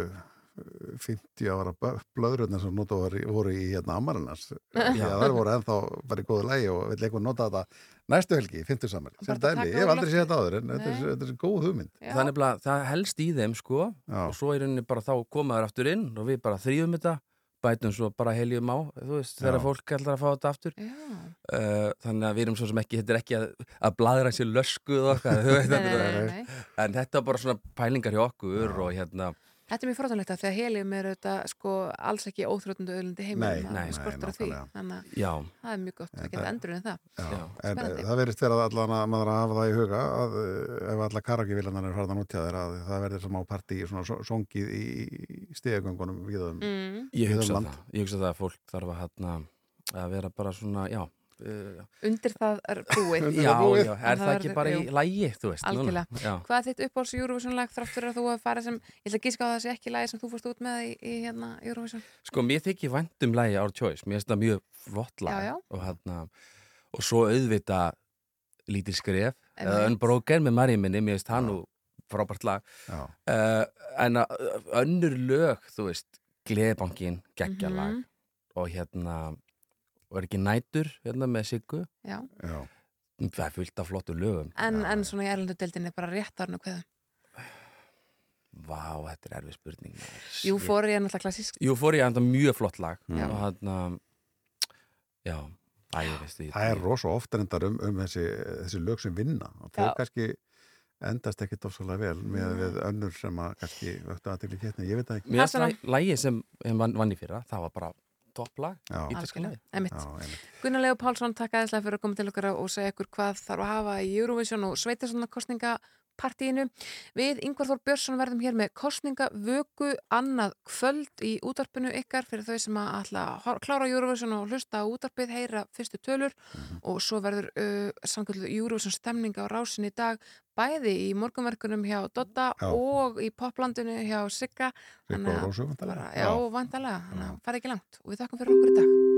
50 ára blöðröðna sem nota voru, voru í hérna amarinnars Já. Já, það voru ennþá bara í góðu lægi og vill einhvern nota þetta næstu helgi, 50 samari sem Bara til að dæmi, taka ég hef aldrei séð þetta áður en þetta er, þetta er góð hugmynd. Það, er nefnilega, það helst í þeim sko og svo í rauninni bara þá komaður aftur inn og við bara þrýðum þetta bætum svo bara heljum á, þú veist, þegar Já. fólk ætlar að fá þetta aftur. Uh, þannig að við erum svo sem ekki, þetta er ekki að, að bladra sér löskuð okkar, Nei, nei, er- nei, en þetta er bara svona pælingar hjá okkur og hérna Þetta er mjög fróðanlegt að því að helium er þetta sko alls ekki óþrótundu öðlundi heimil Nei, nei, skortur á því þannig að Já. það er mjög gott að geta endur en það Já, en Spennandi. eh, það verðist vera allan að maður að hafa það í huga að eh, ef alla karakivilanar er farðan út hjá þeir að það verður smá partí svona so- songið í stegagöngunum við um Mm. ég víða um hugsa land. það, ég hugsa það að fólk þarf að, hérna, að vera bara svona, já uh, Undir það er búið já, já, er það ekki verður- bara í lægi, þú veist núna? Algjörlega. Já. Hvað er þitt uppáhalds Eurovision lag þrátt fyrir að þú hefur farið sem, ég ætla að gíska á það sé ekki lagi sem þú fórst út með í, í hérna Eurovision Sko, mér þykir vænt um lægi Our Choice, mér finnst það mjög flott lag Já, já. og hérna og svo auðvita lítið skref. Unbroken með Marja minni, mér finnst það nú frábært lag uh, en önnur lög, þú veist Gleðbankin, geggja Mhm. lag og hérna og er ekki nætur hérna með Siggu Já. Já. það er fullt af flottu lögum En, en svona í erlendudeldinni bara rétt árnu hverðu Vá, þetta er erfið spurning. Jú, fór ég náttúrulega klassísk Jú, fór ég enda mjög flott lag Já. og hérna já, æ, ég veist því Það er rosa oft reyndar um, um þessi, þessi lög sem vinna og þau Já. kannski endast ekki dofsalega vel með við önnur sem að kannski vöktu aðtekli kétni, ég veit það ekki Mér finnst lægi sem vann, vann í fyrra, það var bara topplag. Já, einmitt. Gunnar Leo Pálsson, takk aðeinslega fyrir að koma til okkar og segja ykkur hvað þarf að hafa í Eurovision og sveita kostningapartíinu. Við Ingvar Þór Björnsson verðum hér með kostningavöku annað kvöld í útarpinu ykkar fyrir þau sem að ætla að klára Eurovision og hlusta á útarpið, heyra fyrstu tölur og svo verður uh, samkvöldu Eurovision stemning á rásin í dag bæði í morgunverkunum hjá Dodda Já. og í poplandinu hjá Sigga. Sigga og Rósu, væntanlega. bara- Já, vantalega. Þannig að farið ekki langt og við þakkum fyrir okkur í dag.